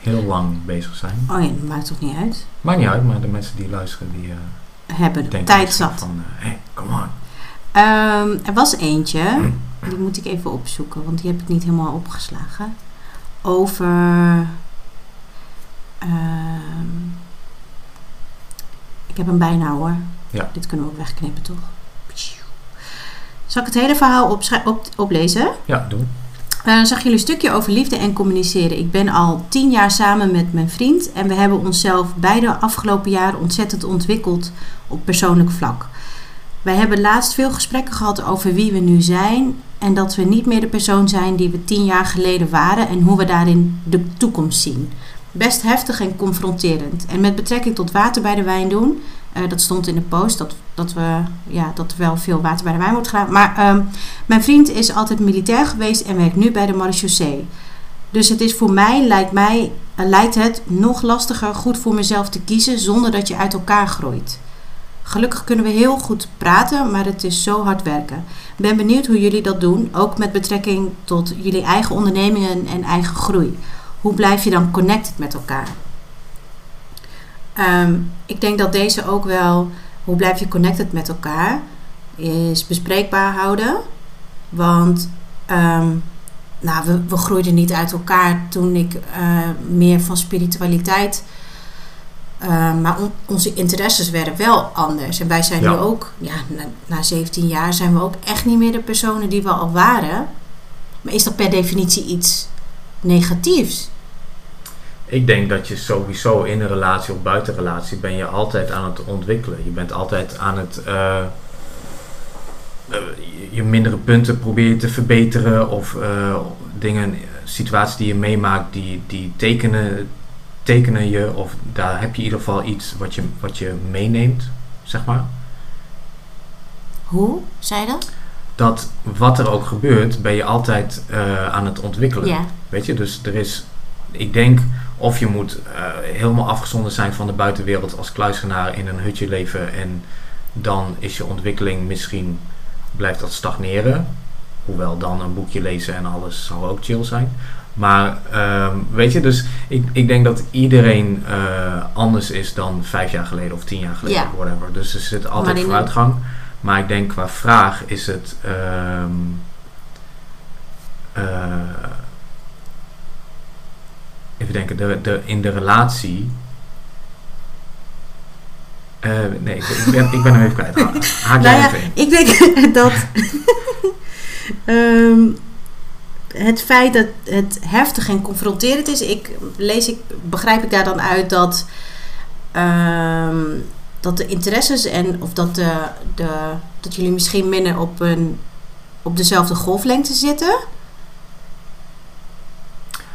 S2: heel lang bezig zijn.
S1: Oh ja, dat maakt toch niet uit.
S2: Maakt niet uit, maar de mensen die luisteren, die eh,
S1: Hebben de tijd zat.
S2: van... Hé, hey, come on.
S1: Ehm, er was eentje,
S2: Hm.
S1: die moet ik even opzoeken, want die heb ik niet helemaal opgeslagen. Over. ehm, ik heb hem bijna hoor.
S2: Ja.
S1: Dit kunnen we ook wegknippen, toch? Zal ik het hele verhaal op, oplezen?
S2: Ja, doen.
S1: Eh, zag jullie een stukje over liefde en communiceren. Ik ben al tien jaar samen met mijn vriend en we hebben onszelf beide afgelopen jaar ontzettend ontwikkeld op persoonlijk vlak. Wij hebben laatst veel gesprekken gehad over wie we nu zijn en dat we niet meer de persoon zijn die we tien jaar geleden waren en hoe we daarin de toekomst zien. Best heftig en confronterend. En met betrekking tot water bij de wijn doen, eh, dat stond in de post dat, dat, we, ja, dat er wel veel water bij de wijn wordt gedaan. Maar ehm, mijn vriend is altijd militair geweest en werkt nu bij de marechaussee. Dus het is voor mij, lijkt, mij, eh, lijkt het nog lastiger goed voor mezelf te kiezen zonder dat je uit elkaar groeit. Gelukkig kunnen we heel goed praten, maar het is zo hard werken. Ik ben benieuwd hoe jullie dat doen, ook met betrekking tot jullie eigen ondernemingen en eigen groei. Hoe blijf je dan connected met elkaar? Ehm, ik denk dat deze ook wel, hoe blijf je connected met elkaar, is bespreekbaar houden. Want ehm, nou, we, we groeiden niet uit elkaar toen ik eh, meer van spiritualiteit. Eh, maar on- onze interesses werden wel anders. En wij zijn
S2: Ja.
S1: nu ook, ja, na, na 17 jaar zijn we ook echt niet meer de personen die we al waren. Maar is dat per definitie iets negatiefs?
S2: Ik denk dat je sowieso in een relatie of buiten relatie ben je altijd aan het ontwikkelen. Je bent altijd aan het eh, eh, je- mindere punten probeer je te verbeteren of dingen, situaties die je meemaakt, die, die tekenen, tekenen je of daar heb je in ieder geval iets wat je, wat je meeneemt, zeg maar.
S1: Hoe? Zei je dat?
S2: Dat wat er ook gebeurt, ben je altijd eh, aan het ontwikkelen.
S1: Ja.
S2: Weet je, dus er is, ik denk, of je moet eh, helemaal afgezonderd zijn van de buitenwereld als kluisenaar in een hutje leven en dan is je ontwikkeling misschien, blijft dat stagneren. Hoewel dan een boekje lezen en alles zou ook chill zijn. Maar ehm, weet je, dus ik, ik denk dat iedereen eh, anders is dan vijf jaar geleden of tien jaar geleden,
S1: Ja.
S2: whatever. Dus er zit altijd vooruitgang. Maar ik denk qua vraag is het. ehm, eh, even denken, de, de, in de relatie. eh, nee, ik, ik ben, ik ben hem even kwijt. Ha- Haak jij
S1: Nou ja,
S2: even in.
S1: Ik denk dat ehm, het feit dat het heftig en confronterend is, ik lees ik, begrijp ik daar dan uit dat, ehm, dat de interesses en of dat, de, de, dat jullie misschien minder op, een, op dezelfde golflengte zitten?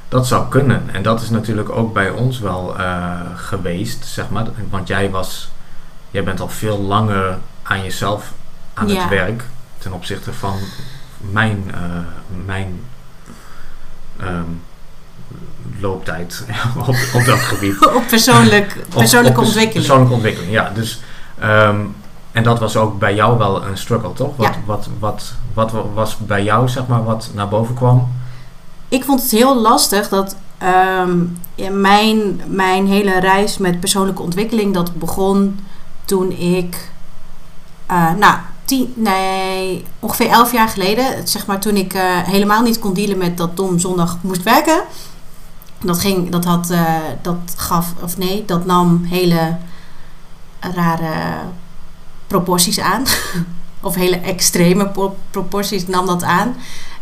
S2: Dat zou kunnen. En dat is natuurlijk ook bij ons wel uh, geweest, zeg maar. Want jij was, jij bent al veel langer aan jezelf aan het werk ten opzichte van mijn, uh, mijn um, looptijd op, op dat gebied.
S1: op persoonlijk, persoonlijke
S2: op, op
S1: ontwikkeling.
S2: Persoonlijke ontwikkeling, ja. Dus, um, en dat was ook bij jou wel een struggle, toch? Wat, ja. wat, wat, wat, wat was bij jou, zeg maar, wat naar boven kwam?
S1: Ik vond het heel lastig dat um, mijn, mijn hele reis met persoonlijke ontwikkeling, dat begon toen ik, uh, nou, nee, ongeveer elf jaar geleden, zeg maar toen ik uh, helemaal niet kon dealen met dat Tom zondag moest werken. Dat, ging, dat, had, uh, dat gaf, of nee, dat nam hele rare proporties aan. of hele extreme proporties nam dat aan.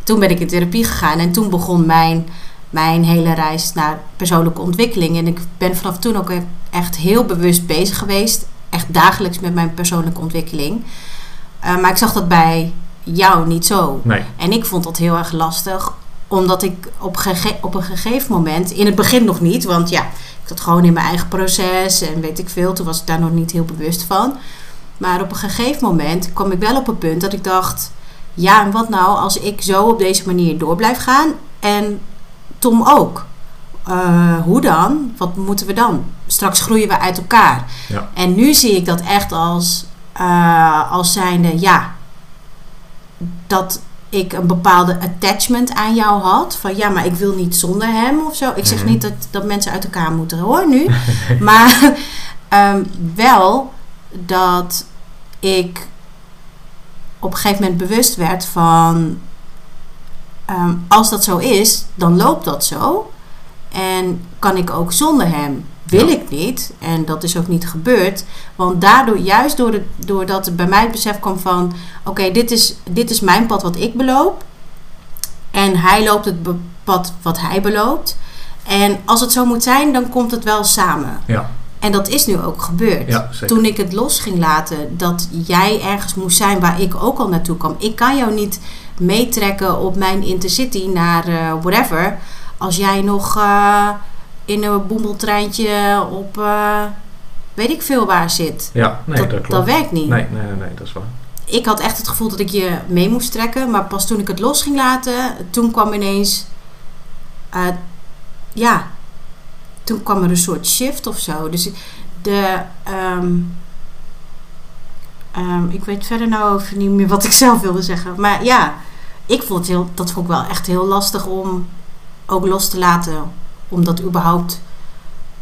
S1: Toen ben ik in therapie gegaan en toen begon mijn, mijn hele reis naar persoonlijke ontwikkeling. En ik ben vanaf toen ook echt heel bewust bezig geweest. Echt dagelijks met mijn persoonlijke ontwikkeling. Uh, maar ik zag dat bij jou niet zo.
S2: Nee.
S1: En ik vond dat heel erg lastig omdat ik op, gege op een gegeven moment, in het begin nog niet, want ja, ik zat gewoon in mijn eigen proces en weet ik veel, toen was ik daar nog niet heel bewust van. Maar op een gegeven moment kwam ik wel op een punt dat ik dacht: ja, en wat nou als ik zo op deze manier door blijf gaan en Tom ook? Uh, hoe dan? Wat moeten we dan? Straks groeien we uit elkaar.
S2: Ja.
S1: En nu zie ik dat echt als, uh, als zijnde, ja, dat ik een bepaalde attachment aan jou had. Van ja, maar ik wil niet zonder hem of zo. Ik zeg
S2: Mhm.
S1: niet dat, dat mensen uit elkaar moeten hoor nu. maar um, wel dat ik op een gegeven moment bewust werd van... Um, als dat zo is, dan loopt dat zo. En kan ik ook zonder hem. Wil
S2: Ja.
S1: ik niet. En dat is ook niet gebeurd. Want daardoor, juist door de, doordat er bij mij het besef kwam van... Oké, dit, is, dit is mijn pad wat ik beloop. En hij loopt het pad wat hij beloopt. En als het zo moet zijn, dan komt het wel samen.
S2: Ja,
S1: En dat is nu ook gebeurd.
S2: ja.
S1: Toen ik het los ging laten, dat jij ergens moest zijn waar ik ook al naartoe kwam. Ik kan jou niet meetrekken op mijn intercity naar eh, whatever. Als jij nog eh, in een boemeltreintje op eh, weet ik veel waar zit.
S2: Ja, nee, dat,
S1: dat,
S2: klopt.
S1: werkt niet.
S2: Nee, nee, nee, nee, dat is waar.
S1: Ik had echt het gevoel dat ik je mee moest trekken. Maar pas toen ik het los ging laten, toen kwam ineens... eh, ja, toen kwam er een soort shift of zo. Dus de... ehm, ehm, ik weet verder nou over niet meer wat ik zelf wilde zeggen. Maar ja, ik vond het heel, dat vond ik wel echt heel lastig om ook los te laten. Om dat überhaupt...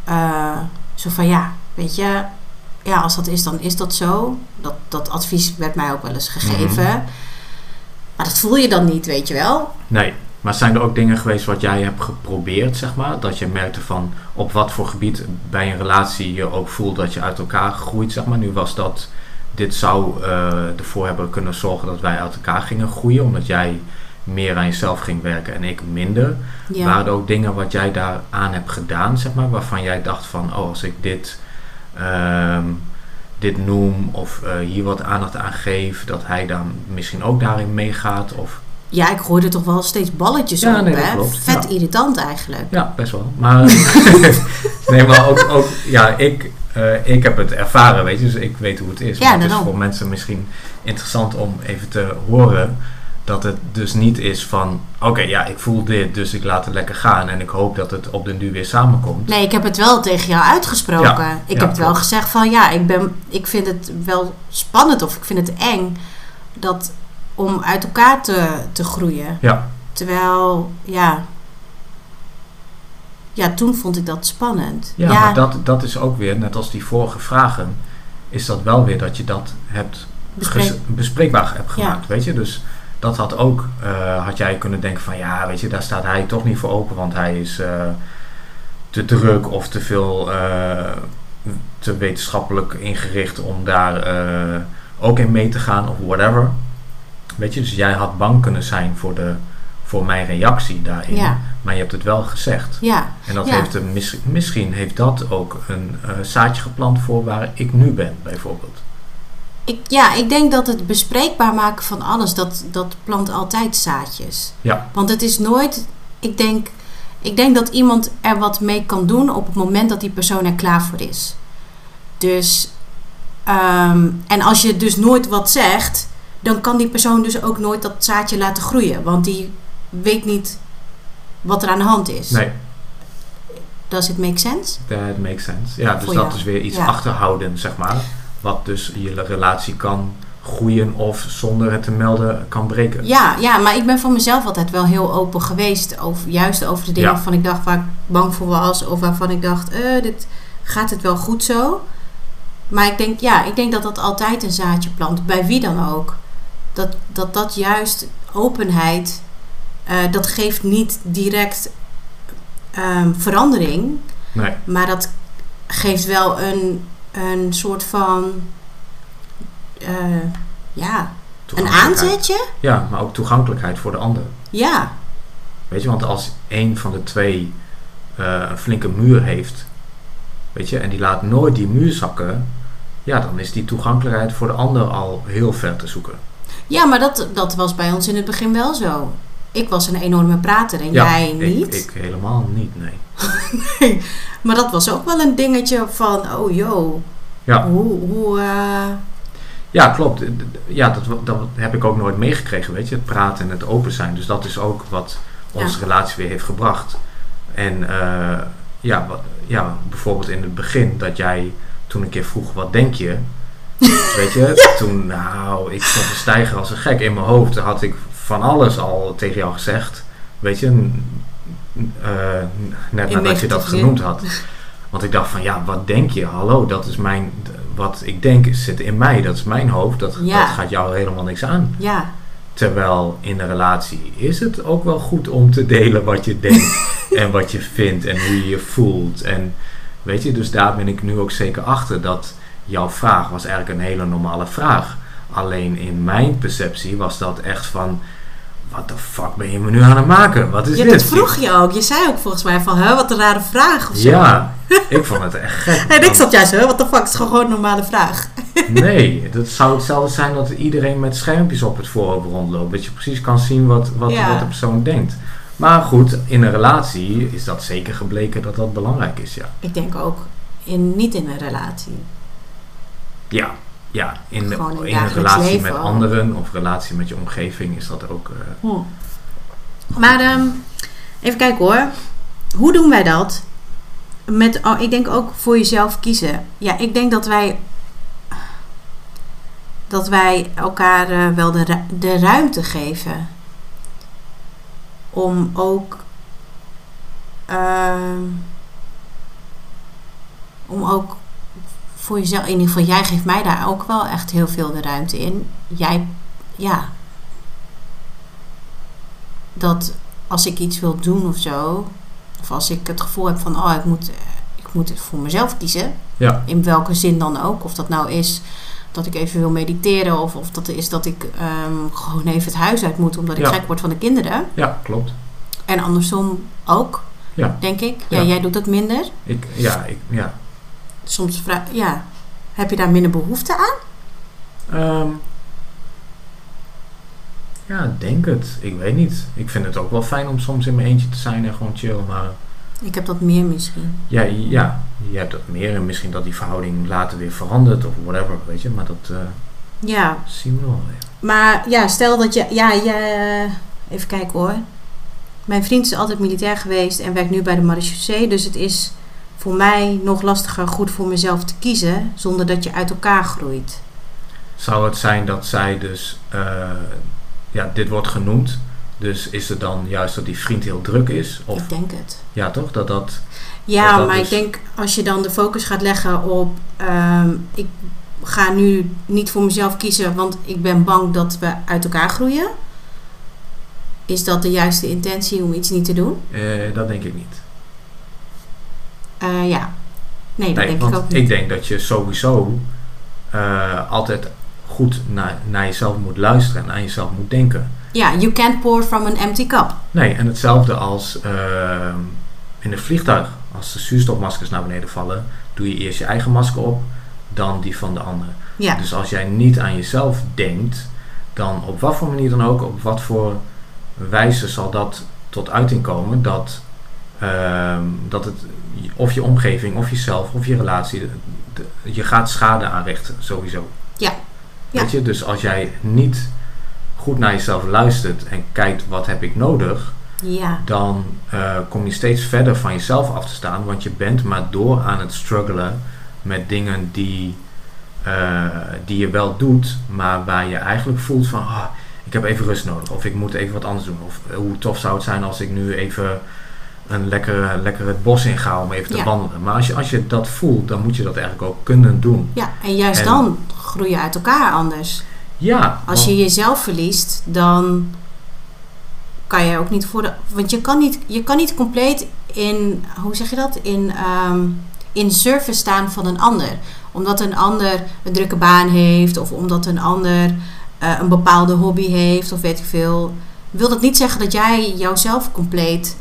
S1: eh, zo van ja, weet je... Ja, als dat is, dan is dat zo. Dat, dat advies werd mij ook wel eens gegeven.
S2: Mhm.
S1: Maar dat voel je dan niet, weet je wel.
S2: Nee, maar zijn er ook dingen geweest wat jij hebt geprobeerd, zeg maar? Dat je merkte van op wat voor gebied bij een relatie je ook voelt dat je uit elkaar groeit, zeg maar? Nu was dat, dit zou eh, ervoor hebben kunnen zorgen dat wij uit elkaar gingen groeien, omdat jij meer aan jezelf ging werken en ik minder.
S1: Ja.
S2: Waren er ook dingen wat jij daaraan hebt gedaan, zeg maar, waarvan jij dacht van, oh, als ik dit, ehm, dit noem of eh, hier wat aandacht aan geef, dat hij dan misschien ook daarin meegaat? Of
S1: ja, ik gooide toch wel steeds balletjes
S2: Ja,
S1: op,
S2: nee,
S1: hè. Vet
S2: Ja.
S1: irritant eigenlijk.
S2: Ja, best wel. Maar, nee, maar ook, ook ja, ik, eh, ik heb het ervaren, weet je, dus ik weet hoe het is.
S1: Ja,
S2: maar het is voor mensen misschien interessant om even te horen dat het dus niet is van, oké, ja, ik voel dit, dus ik laat het lekker gaan en ik hoop dat het op den duur weer samenkomt.
S1: Nee, ik heb het wel tegen jou uitgesproken.
S2: Ja,
S1: ik
S2: ja,
S1: heb het wel gezegd van ja, ik, ben, ik vind het wel spannend of ik vind het eng dat, om uit elkaar te, te groeien.
S2: Ja,
S1: Terwijl, ja, ja, toen vond ik dat spannend.
S2: ja, maar dat, dat is ook weer, net als die vorige vragen, is dat wel weer dat je dat hebt bespreekbaar hebt
S1: Ja.
S2: gemaakt, weet je. Dus dat had ook, eh, had jij kunnen denken van ja, weet je, daar staat hij toch niet voor open, want hij is eh, te druk of te veel, eh, te wetenschappelijk ingericht om daar ook in mee te gaan of whatever. Weet je, dus jij had bang kunnen zijn voor de, voor mijn reactie daarin.
S1: Ja.
S2: Maar je hebt het wel gezegd.
S1: Ja,
S2: En dat
S1: Ja.
S2: heeft een, misschien heeft dat ook een zaadje geplant voor waar ik nu ben, bijvoorbeeld.
S1: Ik, ja, ik denk dat het bespreekbaar maken van alles, dat, dat plant altijd zaadjes.
S2: Ja.
S1: Want het is nooit, ik denk, ik denk dat iemand er wat mee kan doen op het moment dat die persoon er klaar voor is. Dus, ehm, en als je dus nooit wat zegt, dan kan die persoon dus ook nooit dat zaadje laten groeien. Want die weet niet wat er aan de hand is.
S2: Nee,
S1: Does it make sense?
S2: that makes sense. Ja, dus dat is weer iets
S1: Ja.
S2: achterhouden, zeg maar. Wat dus je relatie kan groeien of zonder het te melden kan breken.
S1: Ja, ja, maar ik ben voor mezelf altijd wel heel open geweest. Over, juist over de dingen
S2: Ja.
S1: waarvan ik dacht waar ik bang voor was. Of waarvan ik dacht, eh, dit, gaat het wel goed zo? Maar ik denk, ja, ik denk dat dat altijd een zaadje plant. Bij wie dan ook. Dat dat, dat juist openheid, eh, dat geeft niet direct ehm, verandering.
S2: Nee,
S1: Maar dat geeft wel een, een soort van, eh, ja, een aanzetje.
S2: Ja, maar ook toegankelijkheid voor de ander.
S1: Ja,
S2: Weet je, want als een van de twee eh, een flinke muur heeft, weet je, en die laat nooit die muur zakken, ja, dan is die toegankelijkheid voor de ander al heel ver te zoeken.
S1: Ja, maar dat, dat was bij ons in het begin wel zo. Ik was een enorme prater en
S2: Ja,
S1: jij
S2: ik-
S1: niet.
S2: Ik, helemaal niet, nee.
S1: Maar dat was ook wel een dingetje van, oh joh,
S2: Ja.
S1: hoe, hoe eh,
S2: Ja, klopt. Ja, dat, dat heb ik ook nooit meegekregen, weet je. Het praten en het open zijn. Dus dat is ook wat onze
S1: Ja.
S2: relatie weer heeft gebracht. En eh, ja, wat, ja, bijvoorbeeld in het begin dat jij toen een keer vroeg, wat denk je? Weet je, toen, nou, ik stond te stijgen als een gek in mijn hoofd. Had ik van alles al tegen jou gezegd. Weet je, eh, net nadat je dat genoemd had. Want ik dacht van, ja, wat denk je? Hallo, dat is mijn, wat ik denk zit in mij. Dat is mijn hoofd. Dat,
S1: Ja.
S2: dat gaat jou helemaal niks aan.
S1: ja,
S2: Terwijl in een relatie is het ook wel goed om te delen wat je denkt en wat je vindt en hoe je je voelt. En weet je, dus daar ben ik nu ook zeker achter dat jouw vraag was eigenlijk een hele normale vraag. Alleen in mijn perceptie was dat echt van, wat de fuck ben je me nu aan het maken? Wat is
S1: ja
S2: dit?
S1: dat vroeg je ook. Je zei ook volgens mij van, hè, wat een rare vraag of zo.
S2: Ja, ik vond het echt gek.
S1: En ik zat juist, hè, wat de fuck, het is gewoon een normale vraag.
S2: Nee, dat zou hetzelfde zijn dat iedereen met schermpjes op het voorhoofd rondloopt. Dat je precies kan zien wat, wat,
S1: Ja.
S2: wat de persoon denkt. Maar goed, in een relatie is dat zeker gebleken dat dat belangrijk is, ja.
S1: Ik denk ook, in, niet in een relatie.
S2: Ja, ja. In, de-
S1: in
S2: in een relatie
S1: leven
S2: met anderen of relatie met je omgeving is dat ook... eh,
S1: Maar ehm, even kijken hoor. Hoe doen wij dat? Met, oh, ik denk ook voor jezelf kiezen. Ja, ik denk dat wij dat wij elkaar eh, wel de, ru- de ruimte geven om ook ehm, om ook voor jezelf, in ieder geval jij geeft mij daar ook wel echt heel veel de ruimte in. Jij, ja, dat als ik iets wil doen of zo, of als ik het gevoel heb van, oh, ik moet, ik moet het voor mezelf kiezen,
S2: ja,
S1: in welke zin dan ook. Of dat nou is dat ik even wil mediteren, of, of dat is dat ik ehm, gewoon even het huis uit moet omdat ik
S2: Ja.
S1: gek word van de kinderen.
S2: ja, klopt.
S1: En andersom ook,
S2: Ja.
S1: denk ik. Ja,
S2: Ja.
S1: jij doet het minder.
S2: Ik, ja, ik, ja.
S1: Soms vra- ja, heb je daar minder behoefte aan?
S2: Ehm, ja, denk het. Ik weet niet. Ik vind het ook wel fijn om soms in mijn eentje te zijn en gewoon chill, maar...
S1: Ik heb dat meer misschien.
S2: Ja, ja, je hebt dat meer en misschien dat die verhouding later weer verandert of whatever, weet je. Maar dat eh,
S1: Ja,
S2: zien we wel weer.
S1: maar ja, stel dat je, ja, je, even kijken hoor. Mijn vriend is altijd militair geweest en werkt nu bij de marechaussee. Dus het is voor mij nog lastiger goed voor mezelf te kiezen zonder dat je uit elkaar groeit.
S2: Zou het zijn dat zij dus, eh, ja, dit wordt genoemd. Dus is het dan juist dat die vriend heel druk is? Of
S1: Ik denk het.
S2: ja, toch? Dat dat.
S1: Ja,
S2: Dat dat
S1: maar
S2: dus-
S1: ik denk als je dan de focus gaat leggen op... ehm, ik ga nu niet voor mezelf kiezen, want ik ben bang dat we uit elkaar groeien. Is dat de juiste intentie om iets niet te doen?
S2: eh, dat denk ik niet.
S1: Eh, ja. Nee, dat
S2: Nee,
S1: denk ik ook
S2: ik
S1: niet.
S2: denk dat je sowieso eh, altijd goed naar, naar jezelf moet luisteren en aan jezelf moet denken.
S1: Ja, you can't pour from an empty cup.
S2: Nee, en hetzelfde als ehm, in een vliegtuig. Als de zuurstofmaskers naar beneden vallen, doe je eerst je eigen masker op, dan die van de ander. Dus als jij niet aan jezelf denkt, dan op wat voor manier dan ook, op wat voor wijze zal dat tot uiting komen dat, ehm, dat het of je omgeving, of jezelf, of je relatie, de- de- je gaat schade aanrichten, sowieso.
S1: Ja. Ja.
S2: Weet je, dus als jij niet goed naar jezelf luistert en kijkt wat heb ik nodig,
S1: ja,
S2: dan eh, kom je steeds verder van jezelf af te staan, want je bent maar door aan het struggelen met dingen die, eh, die je wel doet, maar waar je eigenlijk voelt van, ah, ik heb even rust nodig, of ik moet even wat anders doen, of eh, hoe tof zou het zijn als ik nu even een lekker, lekker het bos in ga om even te
S1: Ja.
S2: wandelen. Maar als je, als je dat voelt, dan moet je dat eigenlijk ook kunnen doen.
S1: ja. En juist
S2: En-
S1: dan groei je uit elkaar anders.
S2: Ja,
S1: Als
S2: want-
S1: je jezelf verliest, dan kan je ook niet voor de. Want je kan niet, je kan niet compleet in. Hoe zeg je dat? In, ehm, in service staan van een ander. Omdat een ander een drukke baan heeft, of omdat een ander eh, een bepaalde hobby heeft, of weet ik veel. Wil dat niet zeggen dat jij jouzelf compleet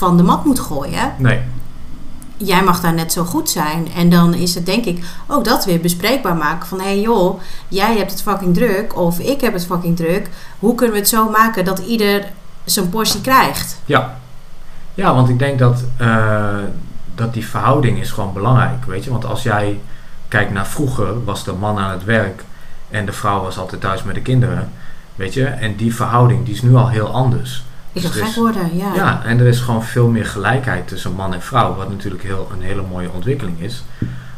S1: van de mat moet gooien?
S2: Nee,
S1: jij mag daar net zo goed zijn. En dan is het denk ik ook dat weer bespreekbaar maken. Van hé hey joh, jij hebt het fucking druk. Of ik heb het fucking druk. Hoe kunnen we het zo maken dat ieder zijn portie krijgt?
S2: Ja. Ja, want ik denk dat, eh, dat die verhouding is gewoon belangrijk, weet je. Want als jij kijkt naar vroeger, was de man aan het werk en de vrouw was altijd thuis met de kinderen, weet je. En die verhouding, die is nu al heel anders.
S1: Ik
S2: Dus
S1: zou
S2: er
S1: gek
S2: is-
S1: worden, ja.
S2: Ja, en er is gewoon veel meer gelijkheid tussen man en vrouw, wat natuurlijk heel, een hele mooie ontwikkeling is.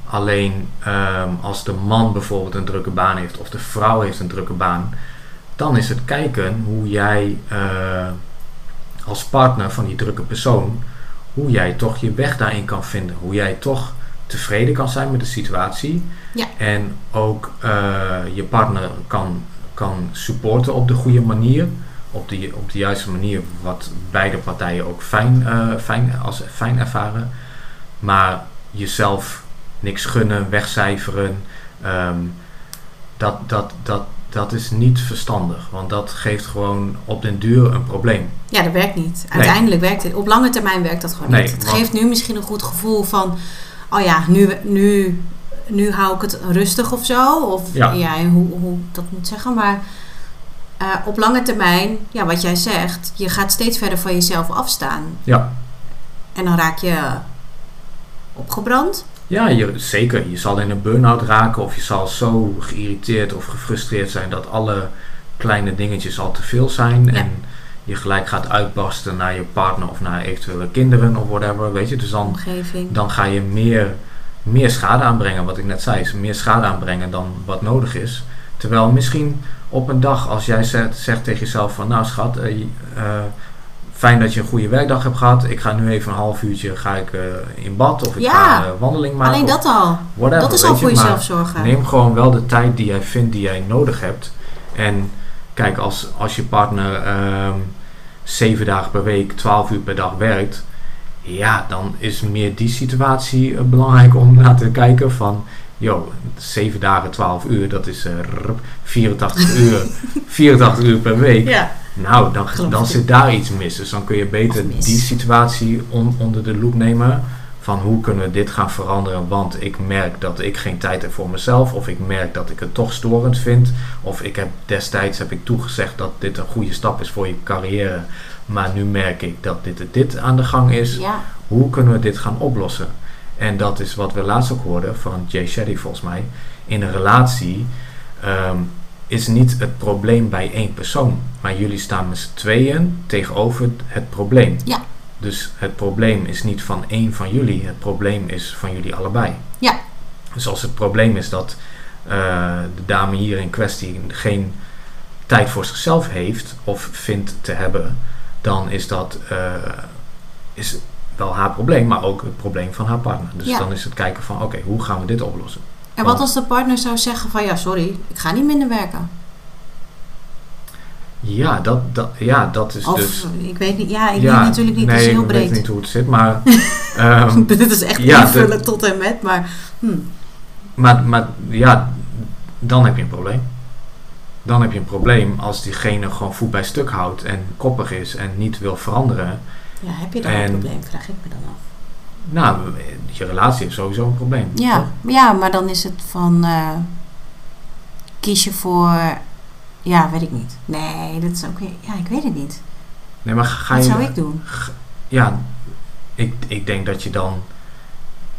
S2: Alleen ehm, als de man bijvoorbeeld een drukke baan heeft of de vrouw heeft een drukke baan, dan is het kijken hoe jij eh, als partner van die drukke persoon, hoe jij toch je weg daarin kan vinden. Hoe jij toch tevreden kan zijn met de situatie.
S1: Ja.
S2: En ook eh, je partner kan, kan supporten op de goede manier. Op de, op de juiste manier, wat beide partijen ook fijn, eh, fijn, als fijn ervaren. Maar jezelf niks gunnen, wegcijferen, ehm, dat, dat, dat, dat is niet verstandig. Want dat geeft gewoon op den duur een probleem.
S1: Ja, dat werkt niet. Uiteindelijk werkt het. Op lange termijn werkt dat gewoon
S2: Nee,
S1: niet. Het geeft nu misschien een goed gevoel van... Oh ja, nu, nu, nu hou ik het rustig of zo. Of
S2: Ja.
S1: ja, hoe, hoe dat moet zeggen. Maar eh, op lange termijn, ja, wat jij zegt... Je gaat steeds verder van jezelf afstaan.
S2: Ja.
S1: En dan raak je opgebrand.
S2: Ja, je, zeker. Je zal in een burn-out raken of je zal zo geïrriteerd of gefrustreerd zijn dat alle kleine dingetjes al te veel zijn.
S1: Ja.
S2: En je gelijk gaat uitbarsten naar je partner of naar eventuele kinderen of whatever, weet je. Dus dan,
S1: Omgeving.
S2: dan ga je meer, meer schade aanbrengen, wat ik net zei. Is meer schade aanbrengen dan wat nodig is. Terwijl misschien op een dag als jij zegt, zegt tegen jezelf van nou schat, eh, eh, fijn dat je een goede werkdag hebt gehad. Ik ga nu even een half uurtje ga ik, eh, in bad of ik
S1: Ja.
S2: ga een wandeling maken.
S1: Alleen dat al.
S2: whatever,
S1: dat is al
S2: je,
S1: voor jezelf zorgen.
S2: Neem gewoon wel de tijd die jij vindt die jij nodig hebt. En kijk, als, als je partner ehm, zeven dagen per week, twaalf uur per dag werkt, ja, dan is meer die situatie belangrijk om naar te kijken van, joh, zeven dagen, twaalf uur, dat is eh, rrp, 84 uur, 84 uur per week.
S1: Ja.
S2: Nou, dan, dan zit daar iets mis. Dus dan kun je beter die situatie on- onder de loep nemen. Van hoe kunnen we dit gaan veranderen? Want ik merk dat ik geen tijd heb voor mezelf. Of ik merk dat ik het toch storend vind. Of ik heb destijds heb ik toegezegd dat dit een goede stap is voor je carrière. Maar nu merk ik dat dit dit aan de gang is.
S1: ja.
S2: Hoe kunnen we dit gaan oplossen? En dat is wat we laatst ook hoorden van Jay Shetty volgens mij. In een relatie ehm, is niet het probleem bij één persoon. Maar jullie staan met z'n tweeën tegenover het probleem.
S1: Ja.
S2: Dus het probleem is niet van één van jullie. Het probleem is van jullie allebei.
S1: Ja.
S2: Dus als het probleem is dat eh, de dame hier in kwestie geen tijd voor zichzelf heeft of vindt te hebben, dan is dat eh, is wel haar probleem, maar ook het probleem van haar partner. Dus
S1: Ja.
S2: dan is het kijken van oké, hoe gaan we dit oplossen?
S1: En wat als de partner zou zeggen van... Ja, sorry, ik ga niet minder werken.
S2: Ja, dat, dat, ja, dat is
S1: Of,
S2: dus...
S1: ik weet niet. Ja, ik
S2: ja,
S1: weet natuurlijk niet.
S2: Nee,
S1: heel
S2: ik weet niet hoe het zit, maar... ehm,
S1: Dit is echt
S2: Ja,
S1: invullen tot en met. Maar hm,
S2: maar, maar ja, dan heb je een probleem. dan heb je een probleem als diegene gewoon voet bij stuk houdt en koppig is en niet wil veranderen.
S1: Ja, heb je dan
S2: En-
S1: een probleem? Vraag ik me dan af.
S2: Nou, je relatie heeft sowieso een probleem.
S1: Ja,
S2: toch?
S1: ja maar dan is het van... eh, kies je voor... Ja, weet ik niet. Nee, dat is ook weer... Ja, ik weet het niet.
S2: Nee, maar ga
S1: Wat
S2: je...
S1: zou ik doen?
S2: Ja, ik, ik denk dat je dan...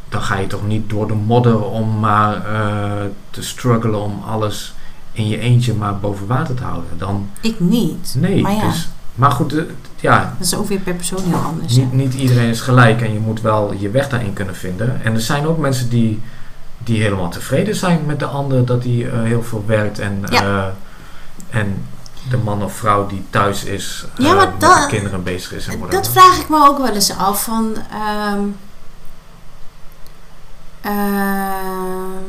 S2: Dan ga je toch niet door de modder om maar eh, te struggelen om alles in je eentje maar boven water te houden. Dan,
S1: Ik niet.
S2: nee,
S1: Maar ja,
S2: dus... Maar goed, eh, ja,
S1: dat is ook weer per persoon heel anders.
S2: Niet, niet iedereen is gelijk en je moet wel je weg daarin kunnen vinden. En er zijn ook mensen die, die helemaal tevreden zijn met de ander dat hij eh, heel veel werkt en,
S1: Ja.
S2: eh, en de man of vrouw die thuis is,
S1: Ja,
S2: eh, met
S1: dat-
S2: de kinderen bezig is en
S1: Dat vraag ik me ook wel eens af van. ehm, ehm,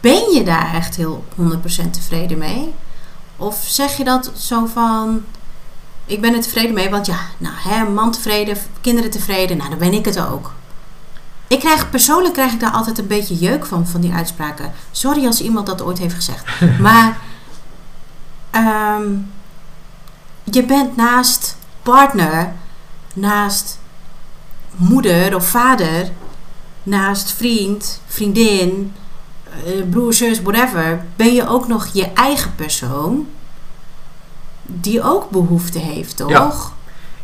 S1: ben je daar echt heel 100% tevreden mee? Of zeg je dat zo van. Ik ben er tevreden mee, want ja, nou, hè, man tevreden, kinderen tevreden, nou, dan ben ik het ook. Ik krijg, persoonlijk krijg ik daar altijd een beetje jeuk van, van die uitspraken. Sorry als iemand dat ooit heeft gezegd. maar ehm, je bent naast partner, naast moeder of vader, naast vriend, vriendin, broer, zus, whatever, ben je ook nog je eigen persoon die ook behoefte heeft, toch?
S2: Ja,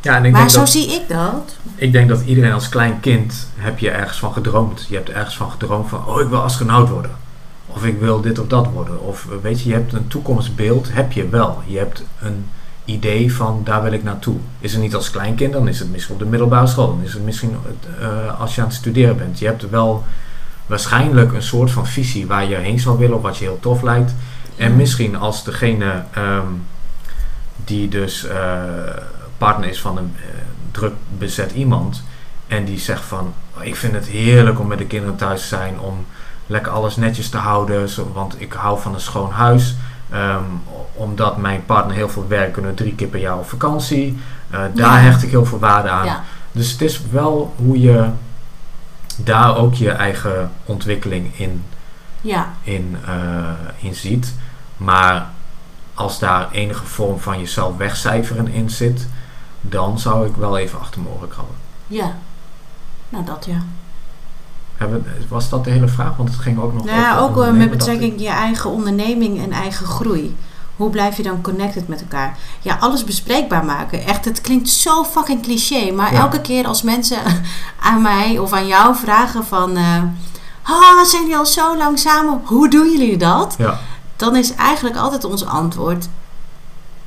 S2: Ja, en ik
S1: maar
S2: denk,
S1: zo
S2: dat,
S1: zie ik dat.
S2: ik denk dat iedereen als klein kind heb je ergens van gedroomd. Je hebt ergens van gedroomd van, oh ik wil astronaut worden. Of ik wil dit of dat worden. Of eh, weet je, je hebt een toekomstbeeld, heb je wel. Je hebt een idee van, daar wil ik naartoe. Is het niet als kleinkind, dan is het misschien op de middelbare school. Dan is het misschien eh, als je aan het studeren bent. Je hebt wel waarschijnlijk een soort van visie waar je heen zou willen of wat je heel tof lijkt. En misschien als degene ehm, die dus eh, partner is van een eh, druk bezet iemand en die zegt van "Oh, ik vind het heerlijk om met de kinderen thuis te zijn, om lekker alles netjes te houden, zo, want ik hou van een schoon huis. Ehm, omdat mijn partner heel veel werkt, kunnen drie keer per jaar op vakantie. Eh, daar
S1: Ja.
S2: hecht ik heel veel waarde aan.
S1: Ja,
S2: Dus het is wel hoe je daar ook je eigen ontwikkeling in
S1: ja,
S2: in, eh, in ziet. Maar als daar enige vorm van jezelf wegcijferen in zit, dan zou ik wel even achter mijn oren krabben.
S1: ja. Nou, dat ja.
S2: Hebben, was dat de hele vraag? Want het ging ook nog
S1: Nou ja,
S2: over
S1: ook eh, met
S2: ik.
S1: betrekking je eigen onderneming en eigen groei. Hoe blijf je dan connected met elkaar? Ja, alles bespreekbaar maken. Echt, het klinkt zo fucking cliché. Maar
S2: Ja.
S1: elke keer als mensen aan mij of aan jou vragen van... eh ah, zijn jullie al zo lang samen? Hoe doen jullie dat?
S2: Ja,
S1: Dan is eigenlijk altijd ons antwoord...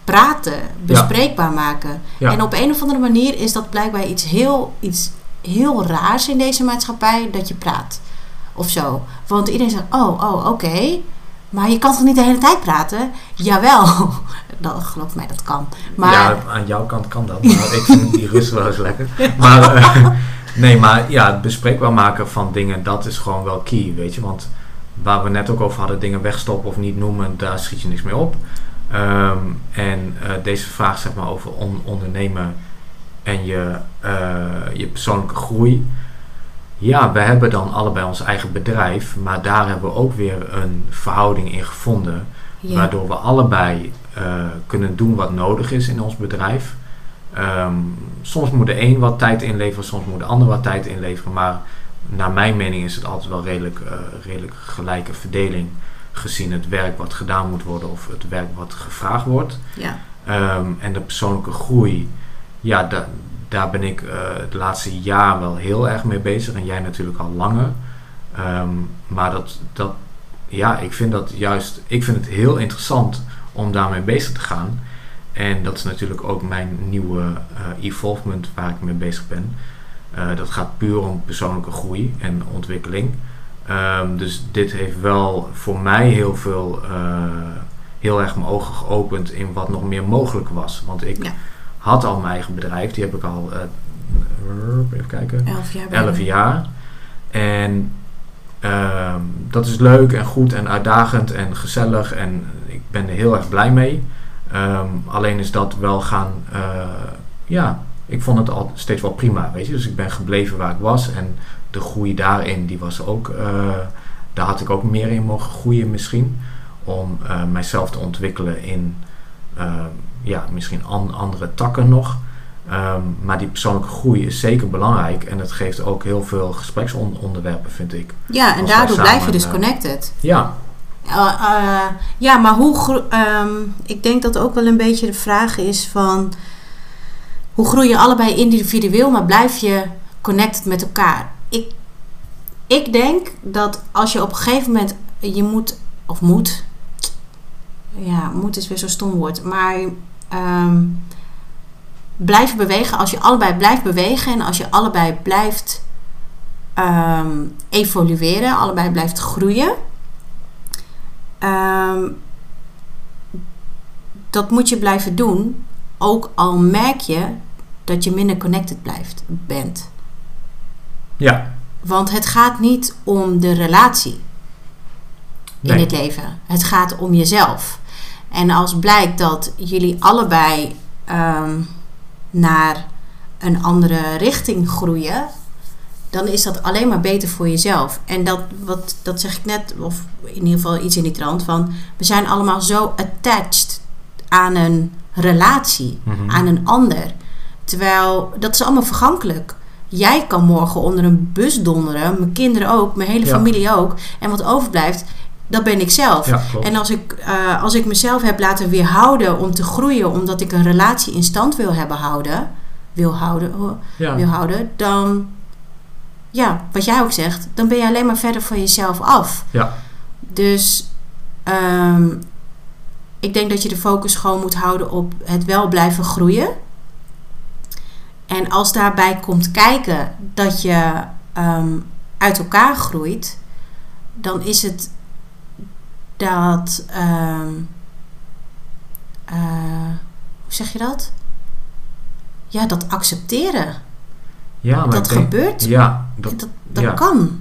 S1: Praten, bespreekbaar maken. En op een of andere manier is dat blijkbaar iets heel, iets heel raars in deze maatschappij... dat je praat. Of zo. Want iedereen zegt, oh, oh, oké. Maar je kan toch niet de hele tijd praten? Jawel. Dat, geloof mij, dat kan. Maar
S2: ja, aan jouw kant kan dat. Maar ik vind die rust wel eens lekker. Maar eh, nee, maar ja, het bespreekbaar maken van dingen, dat is gewoon wel key, weet je. Want waar we net ook over hadden, dingen wegstoppen of niet noemen, daar schiet je niks mee op. Ehm, en eh, deze vraag zeg maar over on- ondernemen en je, eh, je persoonlijke groei. Ja, we hebben dan allebei ons eigen bedrijf, maar daar hebben we ook weer een verhouding in gevonden.
S1: ja,
S2: Waardoor we allebei eh, kunnen doen wat nodig is in ons bedrijf. Ehm, soms moet de een wat tijd inleveren, soms moet de ander wat tijd inleveren. Maar naar mijn mening is het altijd wel redelijk, eh, redelijk gelijke verdeling. Gezien het werk wat gedaan moet worden of het werk wat gevraagd wordt.
S1: ja,
S2: Ehm, en de persoonlijke groei, ja, da- daar ben ik eh, het laatste jaar wel heel erg mee bezig. En jij natuurlijk al langer. Ehm, maar dat, dat, ja, ik vind dat juist, ik vind het heel interessant om daarmee bezig te gaan. En dat is natuurlijk ook mijn nieuwe eh, evolvement waar ik mee bezig ben. Eh, dat gaat puur om persoonlijke groei en ontwikkeling. Ehm, dus dit heeft wel voor mij heel veel, heel erg mijn ogen geopend in wat nog meer mogelijk was. Want ik
S1: Ja.
S2: Had al mijn eigen bedrijf, die heb ik al, eh, even kijken,
S1: elf jaar.
S2: 11 jaar. En ehm, dat is leuk en goed en uitdagend en gezellig en ik ben er heel erg blij mee. Ehm, alleen is dat wel gaan, eh, ja, ik vond het al steeds wel prima, weet je. Dus ik ben gebleven waar ik was en de groei daarin, die was ook, eh, daar had ik ook meer in mogen groeien misschien. Om uh, mijzelf te ontwikkelen in ja, misschien an andere takken nog. Ehm, maar die persoonlijke groei is zeker belangrijk en het geeft ook heel veel gespreksonderwerpen, vind ik.
S1: Ja, en daardoor blijf je dus connected.
S2: Ja.
S1: Uh, ja, maar hoe. Um, ik denk dat ook wel een beetje de vraag is van. Hoe groei je allebei individueel, maar blijf je connected met elkaar? Ik, ik denk dat als je op een gegeven moment. Je moet. Of moet. Ja, moet is weer zo'n stom woord. Maar. Um, blijven bewegen, als je allebei blijft bewegen en als je allebei blijft um, evolueren, allebei blijft groeien, um, dat moet je blijven doen. Ook al merk je dat je minder connected blijft, bent.
S2: Ja.
S1: Want het gaat niet om de relatie in het leven. Het gaat om jezelf. En als blijkt dat jullie allebei um, naar een andere richting groeien, dan is dat alleen maar beter voor jezelf. En dat, wat, dat zeg ik net, of in ieder geval iets in die trant van, we zijn allemaal zo attached aan een relatie, mhm. aan een ander. Terwijl dat is allemaal vergankelijk. Jij kan morgen onder een bus donderen, mijn kinderen ook, mijn hele familie ook. En wat overblijft, dat ben ik zelf. en als ik, uh, als ik mezelf heb laten weerhouden om te groeien, omdat ik een relatie in stand wil hebben houden, wil houden, wil houden, dan, ja, wat jij ook zegt, dan ben je alleen maar verder van jezelf af.
S2: Ja.
S1: Dus um, ik denk dat je de focus gewoon moet houden op het wel blijven groeien. En als daarbij komt kijken dat je um, uit elkaar groeit, dan is het dat. Uh, hoe zeg je dat? Ja, dat accepteren.
S2: Ja, maar
S1: dat gebeurt.
S2: Ja,
S1: dat, dat, dat kan.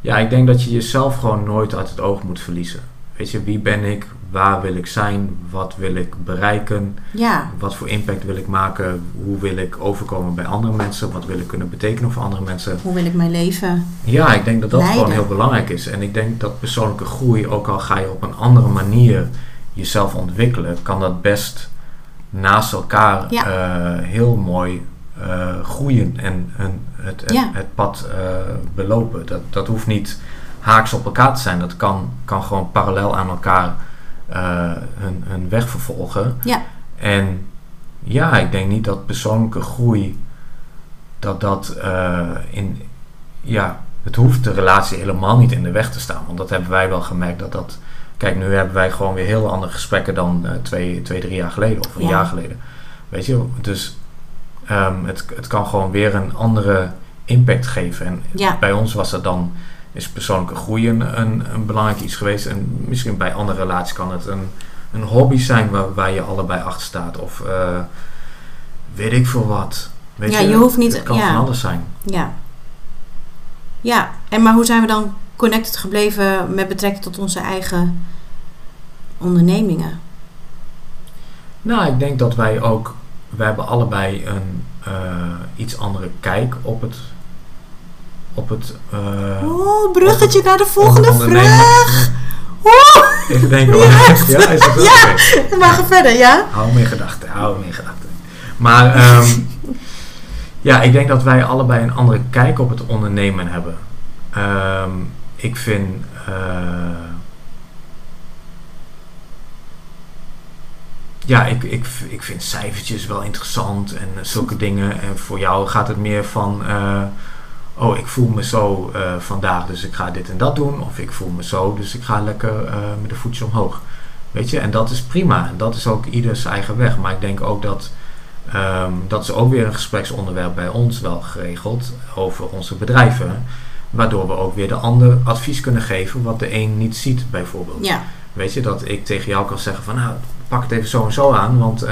S2: Ja, ik denk dat je jezelf gewoon nooit uit het oog moet verliezen. Weet je, wie ben ik? Waar wil ik zijn? Wat wil ik bereiken?
S1: Ja.
S2: Wat voor impact wil ik maken? Hoe wil ik overkomen bij andere mensen? Wat wil ik kunnen betekenen voor andere mensen?
S1: Hoe wil ik mijn leven?
S2: Ja, ik denk dat dat gewoon heel belangrijk is. En ik denk dat persoonlijke groei, ook al ga je op een andere manier jezelf ontwikkelen, kan dat best naast elkaar eh, heel mooi uh, groeien en, en het, het, pad uh, belopen. Dat, dat hoeft niet haaks op elkaar te zijn. Dat kan, kan gewoon parallel aan elkaar hun, hun weg vervolgen.
S1: Ja.
S2: En ja, ik denk niet dat persoonlijke groei, dat dat uh, in, ja, het hoeft de relatie helemaal niet in de weg te staan. Want dat hebben wij wel gemerkt dat dat, kijk, nu hebben wij gewoon weer heel andere gesprekken dan uh, twee, twee, drie jaar geleden of een jaar geleden. Weet je, dus um, het, het kan gewoon weer een andere impact geven. En
S1: ja.
S2: bij ons was het dan is persoonlijke groei een, een, belangrijk iets geweest. En misschien bij andere relaties kan het een, een hobby zijn waar, waar je allebei achter staat. Of uh, weet ik veel wat. Weet
S1: ja, je, je hoeft niet...
S2: Het kan
S1: ja.
S2: van alles zijn.
S1: Ja. Ja, en maar hoe zijn we dan connected gebleven met betrekking tot onze eigen ondernemingen?
S2: Nou, ik denk dat wij ook... We hebben allebei een uh, iets andere kijk op het op het... Uh,
S1: oh, bruggetje naar de volgende vraag. Oh.
S2: Even denken hoor. Ja, ja, is het
S1: ja. Okay. maar ga verder, ja?
S2: Hou me in gedachten, hou me in gedachten. Maar um, ja, ik denk dat wij allebei een andere kijk op het ondernemen hebben. Um, ik vind... Uh, ja, ik, ik, ik vind cijfertjes wel interessant en zulke dingen. En voor jou gaat het meer van... Uh, oh, ik voel me zo uh, vandaag, dus ik ga dit en dat doen. Of ik voel me zo, dus ik ga lekker uh, met de voetjes omhoog. Weet je, en dat is prima. En dat is ook ieders eigen weg. Maar ik denk ook dat, um, dat is ook weer een gespreksonderwerp bij ons wel geregeld over onze bedrijven. Waardoor we ook weer de ander advies kunnen geven wat de een niet ziet, bijvoorbeeld.
S1: Ja.
S2: Weet je, dat ik tegen jou kan zeggen van nou, pak het even zo en zo aan, want uh,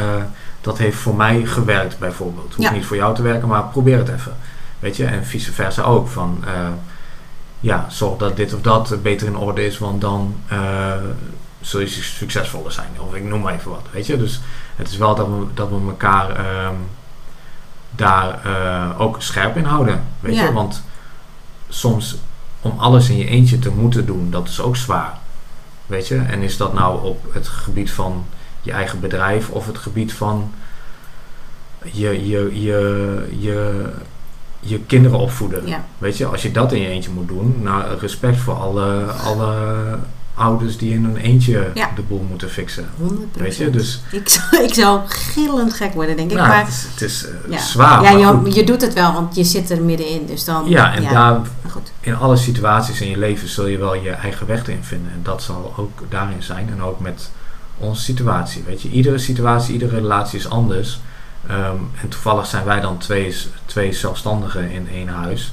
S2: dat heeft voor mij gewerkt, bijvoorbeeld. Hoeft
S1: ja.
S2: niet voor jou te werken, maar probeer het even. Weet je, en vice versa ook. Van uh, ja, zorg dat dit of dat beter in orde is, want dan uh, zul je succesvoller zijn. Of ik noem maar even wat. Weet je, dus het is wel dat we, dat we elkaar um, daar uh, ook scherp in houden. Weet
S1: ja.
S2: je, want soms om alles in je eentje te moeten doen, dat is ook zwaar. Weet je? En is dat nou op het gebied van je eigen bedrijf of het gebied van je, je, je, je, je kinderen opvoeden.
S1: Ja.
S2: Weet je, als je dat in je eentje moet doen, nou respect voor alle, alle ouders die in een eentje
S1: Ja.
S2: de boel moeten fixen.
S1: 100%.
S2: Weet je, dus
S1: ik, zou, ik zou gillend gek worden, denk ik.
S2: nou,
S1: maar,
S2: het is, het is eh,
S1: ja.
S2: zwaar.
S1: ja, je, je doet het wel, want je zit er middenin. Dus dan,
S2: ja, en daar
S1: maar goed.
S2: in alle situaties in je leven zul je wel je eigen weg erin vinden. En dat zal ook daarin zijn. En ook met onze situatie. Weet je, iedere situatie, iedere relatie is anders. Ehm, en toevallig zijn wij dan twee, twee zelfstandigen in één huis.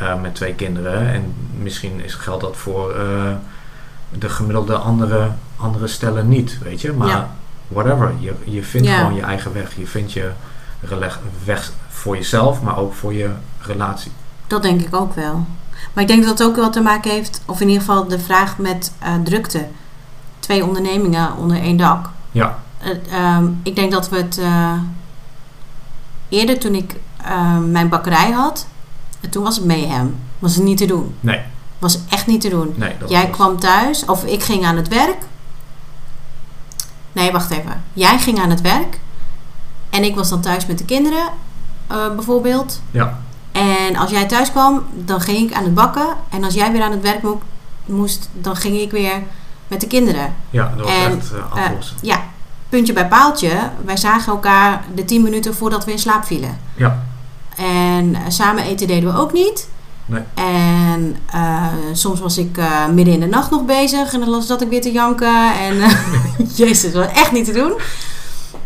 S2: eh, met twee kinderen. En misschien is, geldt dat voor eh, de gemiddelde andere, andere stellen niet. Weet je, maar
S1: Ja.
S2: whatever. Je, je vindt
S1: Ja.
S2: gewoon je eigen weg. Je vindt je weg voor jezelf, maar ook voor je relatie.
S1: Dat denk ik ook wel. Maar ik denk dat het ook wel te maken heeft, of in ieder geval de vraag met eh, drukte. Twee ondernemingen onder één dak.
S2: Ja,
S1: ehm, ik denk dat we het eerder toen ik eh, mijn bakkerij had, en toen was het mayhem. Was het niet te doen.
S2: nee.
S1: Was echt niet te doen.
S2: nee
S1: Jij
S2: was-
S1: kwam thuis, of ik ging aan het werk. Nee, wacht even. Jij ging aan het werk. En ik was dan thuis met de kinderen, eh, bijvoorbeeld.
S2: Ja,
S1: En als jij thuis kwam, dan ging ik aan het bakken. En als jij weer aan het werk mo- moest, dan ging ik weer met de kinderen.
S2: ja, dat was
S1: En,
S2: echt eh, aflossen.
S1: Ja, puntje bij paaltje. Wij zagen elkaar de 10 minuten voordat we in slaap vielen.
S2: ja,
S1: En eh, samen eten deden we ook niet.
S2: Nee.
S1: En eh, soms was ik eh, midden in de nacht nog bezig en dan zat ik weer te janken. En eh, jezus, dat was echt niet te doen.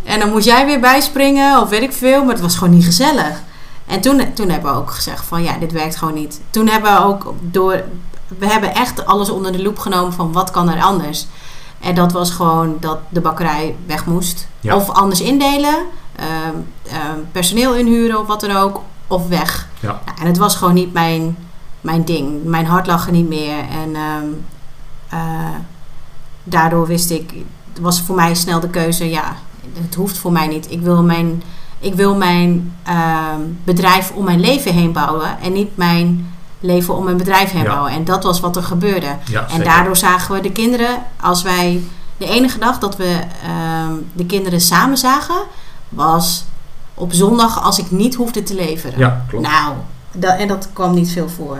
S1: En dan moest jij weer bijspringen of weet ik veel, maar het was gewoon niet gezellig. En toen, toen hebben we ook gezegd van ja, dit werkt gewoon niet. Toen hebben we ook door, we hebben echt alles onder de loep genomen van wat kan er anders. En dat was gewoon dat de bakkerij weg moest.
S2: Ja.
S1: Of anders indelen, ehm, ehm, personeel inhuren of wat dan ook, of weg.
S2: Ja.
S1: En het was gewoon niet mijn, mijn ding. Mijn hart lag er niet meer. En ehm, eh, daardoor wist ik, het was voor mij snel de keuze, ja, het hoeft voor mij niet. Ik wil mijn, ik wil mijn bedrijf om mijn leven heen bouwen en niet mijn leven om mijn bedrijf heen bouwen. En dat was wat er gebeurde. En
S2: zeker.
S1: daardoor zagen we de kinderen, als wij, de enige dag dat we ehm, de kinderen samen zagen, was op zondag als ik niet hoefde te leveren.
S2: Ja, klopt.
S1: Nou, dat, en dat kwam niet veel voor.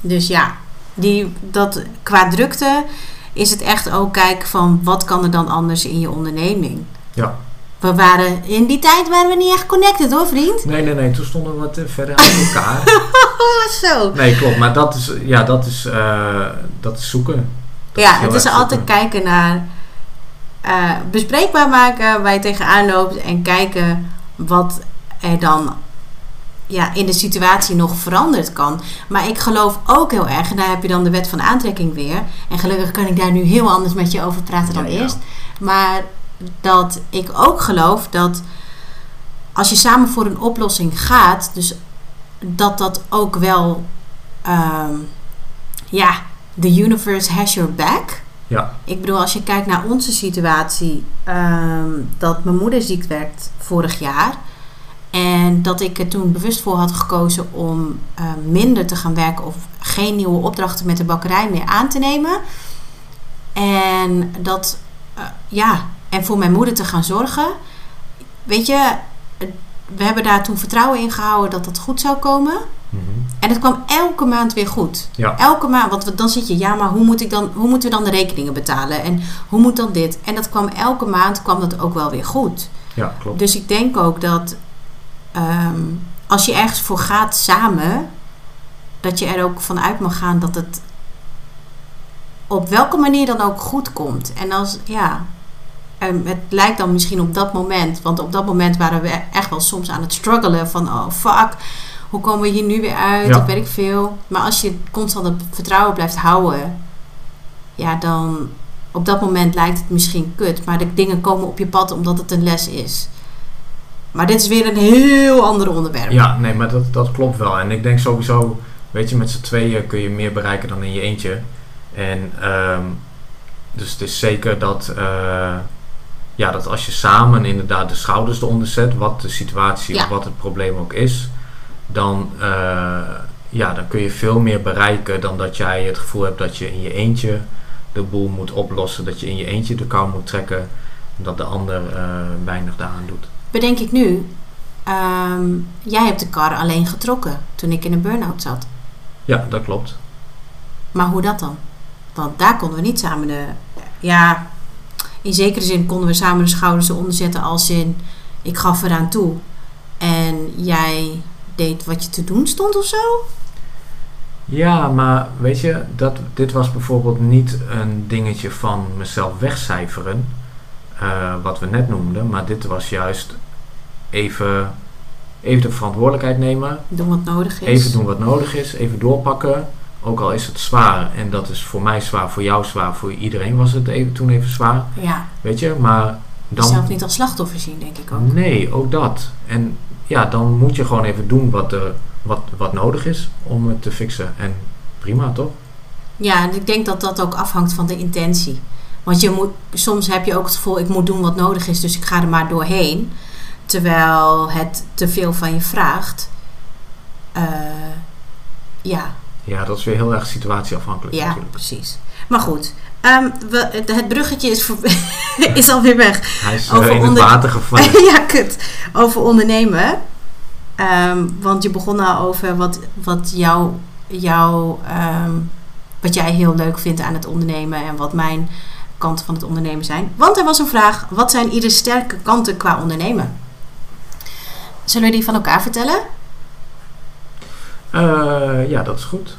S1: Dus ja, die, dat, qua drukte is het echt ook kijken van wat kan er dan anders in je onderneming.
S2: Ja.
S1: We waren, in die tijd waren we niet echt connected hoor vriend.
S2: Nee, nee, nee. Toen stonden we wat eh, verder uit elkaar.
S1: Zo.
S2: nee, klopt. Maar dat is, ja, dat is, eh, dat is zoeken. Dat
S1: Ja, het is altijd kijken naar eh, bespreekbaar maken waar je tegenaan loopt en kijken wat er dan ja, in de situatie nog veranderd kan. Maar ik geloof ook heel erg, en daar heb je dan de wet van aantrekking weer. En gelukkig kan ik daar nu heel anders met je over praten dan
S2: Ja, ja.
S1: eerst. Maar dat ik ook geloof dat als je samen voor een oplossing gaat, dus dat dat ook wel, ehm, ja, the universe has your back.
S2: Ja,
S1: Ik bedoel, als je kijkt naar onze situatie, ehm, dat mijn moeder ziek werd vorig jaar. En dat ik er toen bewust voor had gekozen om eh, minder te gaan werken of geen nieuwe opdrachten met de bakkerij meer aan te nemen. En dat, eh, ja, en voor mijn moeder te gaan zorgen. Weet je, we hebben daar toen vertrouwen in gehouden dat dat goed zou komen.
S2: Mhm.
S1: En het kwam elke maand weer goed.
S2: Ja.
S1: Elke maand, want dan zit je, ja, maar hoe, moet ik dan, hoe moeten we dan de rekeningen betalen? En hoe moet dan dit? En dat kwam elke maand kwam dat ook wel weer goed.
S2: ja, klopt.
S1: Dus ik denk ook dat ehm, als je ergens voor gaat samen, dat je er ook vanuit mag gaan dat het op welke manier dan ook goed komt. En als, ja, het lijkt dan misschien op dat moment, want op dat moment waren we echt wel soms aan het struggelen van, oh fuck, hoe komen we hier nu weer uit?
S2: Ja.
S1: Of weet ik veel. Maar als je constant het vertrouwen blijft houden, ja, dan op dat moment lijkt het misschien kut, maar de dingen komen op je pad omdat het een les is. Maar dit is weer een heel ander onderwerp.
S2: Ja, nee, maar dat, dat klopt wel. En ik denk sowieso, weet je, met z'n tweeën kun je meer bereiken dan in je eentje. En ehm, dus het is zeker dat, eh, ja, dat als je samen inderdaad de schouders eronder zet, wat de situatie
S1: Ja.
S2: of wat het probleem ook is, dan, eh, ja, dan kun je veel meer bereiken dan dat jij het gevoel hebt dat je in je eentje de boel moet oplossen. Dat je in je eentje de kou moet trekken. Dat de ander eh, weinig daaraan doet.
S1: Bedenk ik nu, ehm, jij hebt de kar alleen getrokken toen ik in een burn-out zat.
S2: Ja, dat klopt.
S1: Maar hoe dat dan? Want daar konden we niet samen de. Ja, in zekere zin konden we samen de schouders eronder zetten als in ik gaf eraan toe en jij deed wat je te doen stond of zo.
S2: Ja, maar weet je, dat, dit was bijvoorbeeld niet een dingetje van mezelf wegcijferen, eh, wat we net noemden, maar dit was juist even, even de verantwoordelijkheid nemen.
S1: Doen wat nodig is.
S2: Even doen wat nodig is, even doorpakken. Ook al is het zwaar, en dat is voor mij zwaar, voor jou zwaar, voor iedereen was het even, toen even zwaar.
S1: Ja,
S2: Weet je, maar dan.
S1: zelf niet als slachtoffer zien, denk ik ook.
S2: Nee, ook dat. En ja, dan moet je gewoon even doen wat, er, wat, wat nodig is om het te fixen. En prima, toch?
S1: Ja, en ik denk dat dat ook afhangt van de intentie. Want je moet, soms heb je ook het gevoel, ik moet doen wat nodig is, dus ik ga er maar doorheen. Terwijl het te veel van je vraagt. Eh, ja,
S2: Ja, dat is weer heel erg situatieafhankelijk
S1: ja,
S2: natuurlijk.
S1: precies. Maar goed, ehm, we, het bruggetje is, voor, is alweer weg.
S2: Hij is eh,
S1: Over
S2: in het water gevallen.
S1: ja, kut. Over ondernemen. Ehm, want je begon al over wat, wat, jou, jou, ehm, wat jij heel leuk vindt aan het ondernemen en wat mijn kanten van het ondernemen zijn. Want er was een vraag: wat zijn iedere sterke kanten qua ondernemen? Zullen we die van elkaar vertellen?
S2: Eh, ja, dat is goed.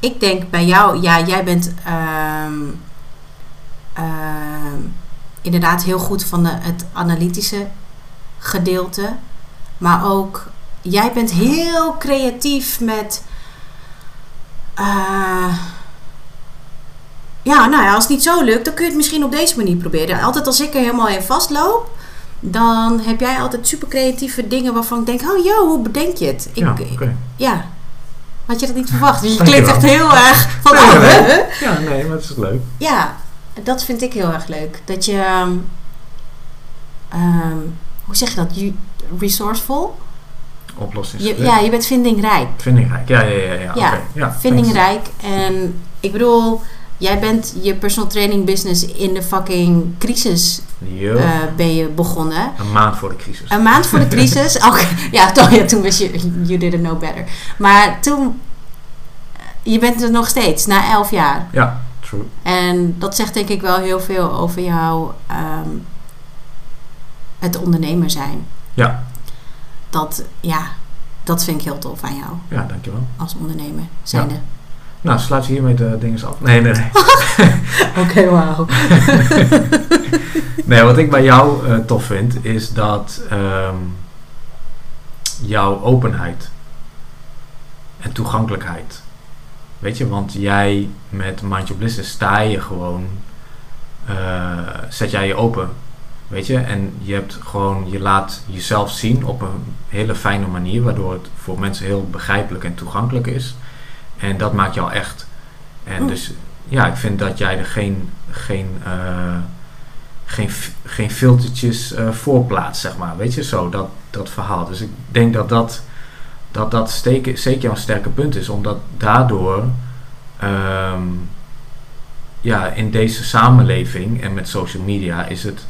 S1: Ik denk bij jou, ja, jij bent ehm, ehm, inderdaad heel goed van de, het analytische gedeelte. Maar ook, jij bent heel creatief met. eh, ja, nou ja, als het niet zo lukt, dan kun je het misschien op deze manier proberen. Altijd als ik er helemaal in vastloop, dan heb jij altijd super creatieve dingen waarvan ik denk: oh joh, hoe bedenk je het? Ik,
S2: ja, oké.
S1: ja. Had je dat niet verwacht? Dus je klinkt echt heel erg van,
S2: Nee,
S1: oh,
S2: nee.
S1: hè?
S2: Ja, nee, maar het is leuk.
S1: Ja, dat vind ik heel erg leuk. Dat je, ehm, ehm, hoe zeg je dat? You- resourceful?
S2: Oplossingsgericht.
S1: Je, ja, je bent vindingrijk.
S2: Vindingrijk. Ja, ja, ja. ja,
S1: Ja,
S2: ja
S1: Vindingrijk. En ik bedoel, jij bent je personal training business in de fucking crisis eh, ben je begonnen.
S2: een maand voor de crisis.
S1: Een maand voor de crisis. Oké, ja, toch, ja, toen wist je, you didn't know better. Maar toen, je bent er nog steeds, na elf jaar.
S2: Ja, true.
S1: En dat zegt denk ik wel heel veel over jou, ehm, het ondernemer zijn.
S2: Ja.
S1: Dat, ja, dat vind ik heel tof aan jou
S2: Ja, dankjewel.
S1: als ondernemer zijnde.
S2: Nou, sluit je hiermee de dingen af? Nee, nee, nee.
S1: Oké, wauw.
S2: nee, wat ik bij jou eh, tof vind, is dat ehm, jouw openheid en toegankelijkheid. Weet je, want jij met Mind Your Business sta je gewoon, eh, zet jij je open. Weet je, en je hebt gewoon, je laat jezelf zien op een hele fijne manier, waardoor het voor mensen heel begrijpelijk en toegankelijk is. En dat maakt jou echt. En dus, ja, ik vind dat jij er geen, geen, eh, geen, geen filtertjes eh voor plaatst, zeg maar. Weet je, zo, dat, dat verhaal. Dus ik denk dat dat, dat, dat steken, zeker jouw sterke punt is, omdat daardoor ehm, ja, in deze samenleving en met social media is het,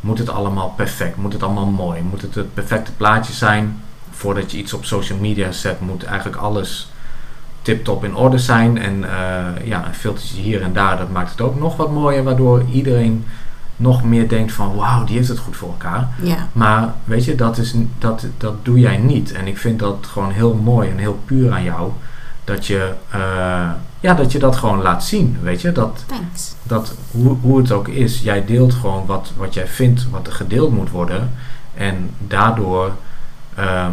S2: moet het allemaal perfect, moet het allemaal mooi, moet het het perfecte plaatje zijn. Voordat je iets op social media zet, moet eigenlijk alles tip-top in orde zijn. En eh, ja, een filtertje hier en daar, dat maakt het ook nog wat mooier, waardoor iedereen nog meer denkt van wauw, die heeft het goed voor elkaar.
S1: Ja,
S2: Maar weet je, dat, is, dat, dat doe jij niet. En ik vind dat gewoon heel mooi en heel puur aan jou. Dat je, eh, ja, dat, je dat gewoon laat zien. Weet je, dat,
S1: thanks.
S2: dat hoe, hoe het ook is, jij deelt gewoon wat, wat jij vindt, wat er gedeeld moet worden. En daardoor, ehm,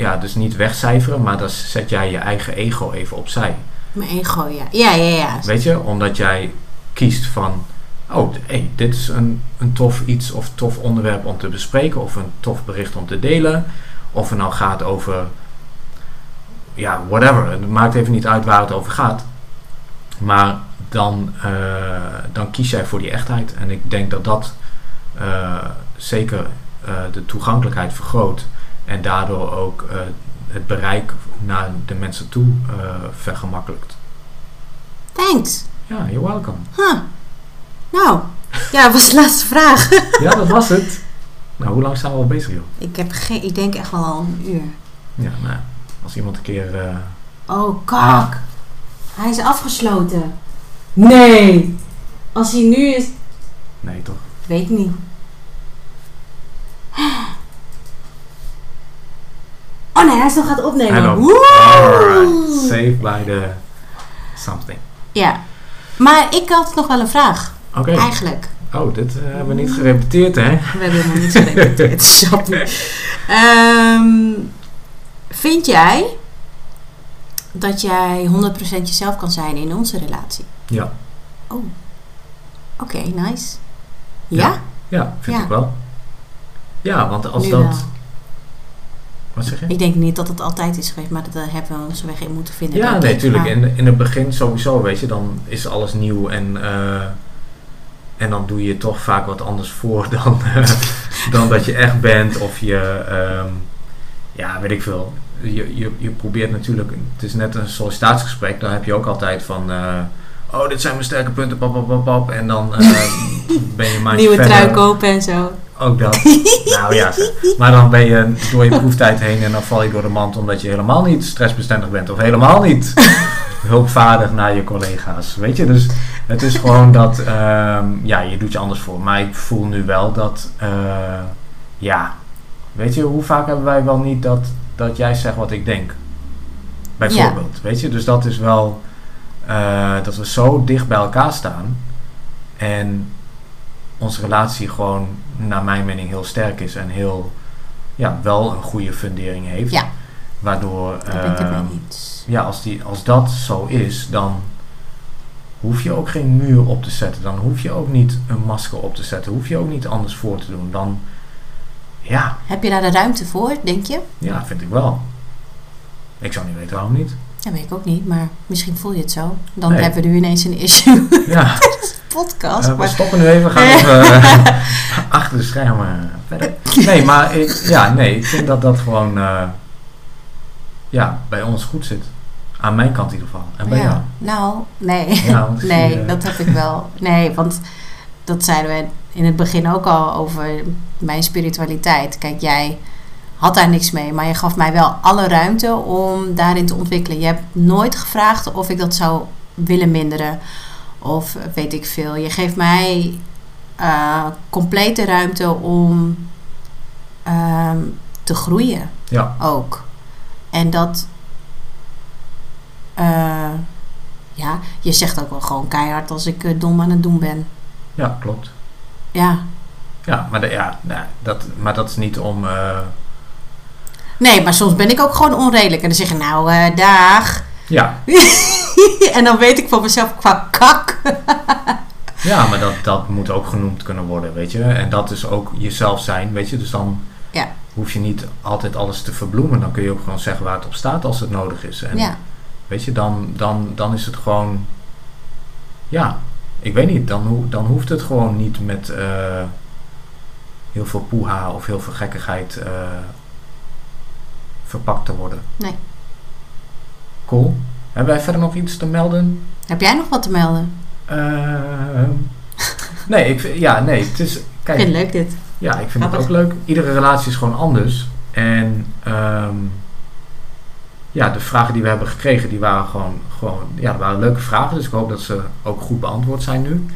S2: ja, dus niet wegcijferen, maar dan zet jij je eigen ego even opzij.
S1: Mijn ego, ja. Ja, ja, ja.
S2: Weet je, omdat jij kiest van, oh, hey, dit is een, een tof iets of tof onderwerp om te bespreken of een tof bericht om te delen. Of het nou gaat over, ja, whatever. Het maakt even niet uit waar het over gaat. Maar dan, eh, dan kies jij voor die echtheid. En ik denk dat dat eh, zeker eh, de toegankelijkheid vergroot. En daardoor ook eh, het bereik naar de mensen toe eh, vergemakkelijkt.
S1: Thanks.
S2: Ja, you're welcome.
S1: Huh. Nou, ja, dat was de laatste vraag.
S2: Ja, dat was het. Nou, hoe lang zijn we al bezig, joh?
S1: ik heb geen, ik denk echt wel al een uur.
S2: Ja, nou, als iemand een keer... eh,
S1: Oh, kak. Hij is afgesloten. Nee. Als hij nu is...
S2: nee, toch?
S1: Weet ik niet. Oh nee, hij is nog het opnemen.
S2: Alright. Saved by the something.
S1: Ja. Maar ik had nog wel een vraag.
S2: Oké.
S1: Eigenlijk.
S2: Oh, dit eh, hebben we niet gerepeteerd, hè?
S1: We hebben helemaal niet gerepeteerd. Sappie. Ehm, vind jij dat jij 100% jezelf kan zijn in onze relatie?
S2: Ja.
S1: Oh. Oké, nice. Ja?
S2: Ja, vind
S1: Ja.
S2: ik wel. Ja, want als
S1: Nu
S2: dat...
S1: wel.
S2: Wat zeg je?
S1: Ik denk niet dat het altijd is geweest, maar dat hebben we onze weg in moeten vinden.
S2: Ja, nee,
S1: ik.
S2: tuurlijk.
S1: Maar-
S2: In, in het begin sowieso, weet je, dan is alles nieuw en, eh, en dan doe je toch vaak wat anders voor dan, eh, dan dat je echt bent. Of je, ehm, ja, weet ik veel. Je, je, je probeert natuurlijk, het is net een sollicitatiegesprek, daar heb je ook altijd van, eh, oh, dit zijn mijn sterke punten, pap, pap, pap, pap. En dan ben je maar
S1: Nieuwe
S2: verder.
S1: trui kopen en zo.
S2: Ook dat. nou ja, maar dan ben je door je proeftijd heen en dan val je door de mand omdat je helemaal niet stressbestendig bent of helemaal niet hulpvaardig naar je collega's. Weet je, dus het is gewoon dat, ehm, ja, je doet je anders voor. Maar ik voel nu wel dat, eh, ja, weet je, hoe vaak hebben wij wel niet dat, dat jij zegt wat ik denk? Bijvoorbeeld, weet je, dus dat is wel eh, dat we zo dicht bij elkaar staan en onze relatie gewoon, naar mijn mening, heel sterk is en heel, ja, wel een goede fundering heeft.
S1: Ja.
S2: Waardoor,
S1: eens.
S2: ja, als, die, als dat zo is, dan hoef je ook geen muur op te zetten. Dan hoef je ook niet een masker op te zetten. Hoef je ook niet anders voor te doen. Dan, ja,
S1: Heb je daar de ruimte voor, denk je?
S2: ja, vind ik wel. Ik zou niet weten waarom niet.
S1: Dat weet ik ook niet, maar misschien voel je het zo. Dan
S2: Nee.
S1: hebben we nu ineens een issue.
S2: Ja,
S1: Podcast.
S2: we
S1: maar
S2: stoppen nu even. Gaan even eh, achter de schermen verder. Nee, maar ik, ja, nee, ik vind dat dat gewoon eh, ja, bij ons goed zit. Aan mijn kant in ieder geval. En bij jou.
S1: ja. Nou, nee.
S2: Ja,
S1: nee,
S2: eh,
S1: dat heb ik wel. Nee, want dat zeiden we in het begin ook al over mijn spiritualiteit. Kijk, jij had daar niks mee, maar je gaf mij wel alle ruimte om daarin te ontwikkelen. Je hebt nooit gevraagd of ik dat zou willen minderen. Of weet ik veel. Je geeft mij eh, complete ruimte om ehm, te groeien
S2: Ja,
S1: ook. En dat, eh, ja, je zegt ook wel gewoon keihard als ik eh, dom aan het doen ben.
S2: ja, klopt.
S1: Ja.
S2: Ja, maar, de, ja, nou, dat, maar dat is niet om...
S1: Nee, maar soms ben ik ook gewoon onredelijk. En dan zeg je, nou, eh dag.
S2: ja,
S1: en dan weet ik van mezelf qua kak.
S2: Ja, maar dat, dat moet ook genoemd kunnen worden, weet je. En dat is ook jezelf zijn, weet je. Dus dan
S1: Ja.
S2: hoef je niet altijd alles te verbloemen. Dan kun je ook gewoon zeggen waar het op staat als het nodig is. En
S1: ja.
S2: weet je, dan, dan, dan is het gewoon... Ja, ik weet niet. Dan, ho- dan hoeft het gewoon niet met eh, heel veel poeha of heel veel gekkigheid eh, verpakt te worden.
S1: Nee.
S2: Cool. Hebben wij verder nog iets te melden?
S1: Heb jij nog wat te melden?
S2: Ehm, nee, ik, vind- ja, nee, het is...
S1: Ik
S2: Kijk,
S1: vind het leuk dit.
S2: Ja, ik vind het ook leuk. Iedere relatie is gewoon anders. En ehm, ja, de vragen die we hebben gekregen, die waren gewoon, gewoon ja, dat waren leuke vragen. Dus ik hoop dat ze ook goed beantwoord zijn nu.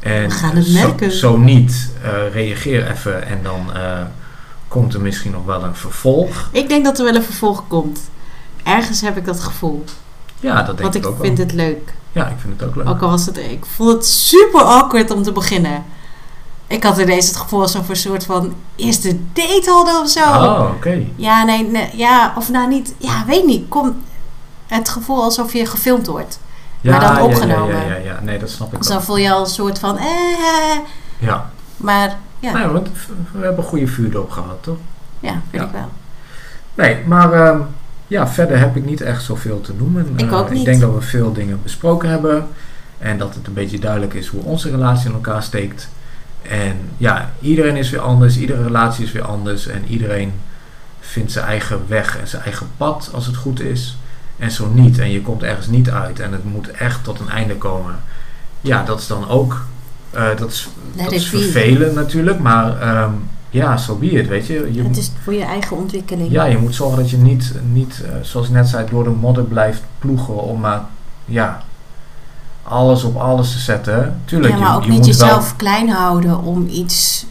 S2: En
S1: We gaan het merken.
S2: zo niet, eh, reageer even en dan eh, komt er misschien nog wel een vervolg.
S1: Ik denk dat er wel een vervolg komt. Ergens heb ik dat gevoel.
S2: Ja, dat denk
S1: Want
S2: ik,
S1: ik
S2: ook
S1: vind
S2: wel.
S1: het leuk.
S2: Ja, ik vind het ook leuk.
S1: Ook al was het, ik voel het super awkward om te beginnen. Ik had ineens het gevoel alsof we een soort van eerste date hadden of zo.
S2: Oh, oké.
S1: Ja, nee, nee, ja, of nou niet, ja, weet niet. Kom, het gevoel alsof je gefilmd wordt.
S2: Ja,
S1: Maar dan
S2: ja,
S1: opgenomen.
S2: Ja, ja, ja, nee, dat snap ik
S1: Dus
S2: wel.
S1: dan voel je al een soort van, eh, eh,
S2: Ja,
S1: maar ja,
S2: Nee, want we hebben een goede vuurdoop gehad, toch?
S1: ja, vind
S2: Ja.
S1: ik wel.
S2: Nee, maar ehm, ja, verder heb ik niet echt zoveel te noemen.
S1: Ik
S2: Eh,
S1: ook niet.
S2: Ik denk dat we veel dingen besproken hebben. En dat het een beetje duidelijk is hoe onze relatie in elkaar steekt. En ja, iedereen is weer anders. Iedere relatie is weer anders. En iedereen vindt zijn eigen weg en zijn eigen pad als het goed is. En zo niet. En je komt ergens niet uit. En het moet echt tot een einde komen. Ja, dat is dan ook. Eh, dat is, dat is vervelend natuurlijk. Maar ehm, ja, zo be it, weet je. je
S1: Het is voor je eigen ontwikkeling.
S2: ja, je moet zorgen dat je niet, niet eh, zoals ik net zei, door de modder blijft ploegen om maar, ja, alles op alles te zetten. Tuurlijk,
S1: Ja, maar
S2: je,
S1: ook
S2: je
S1: niet
S2: moet
S1: jezelf klein houden om iets,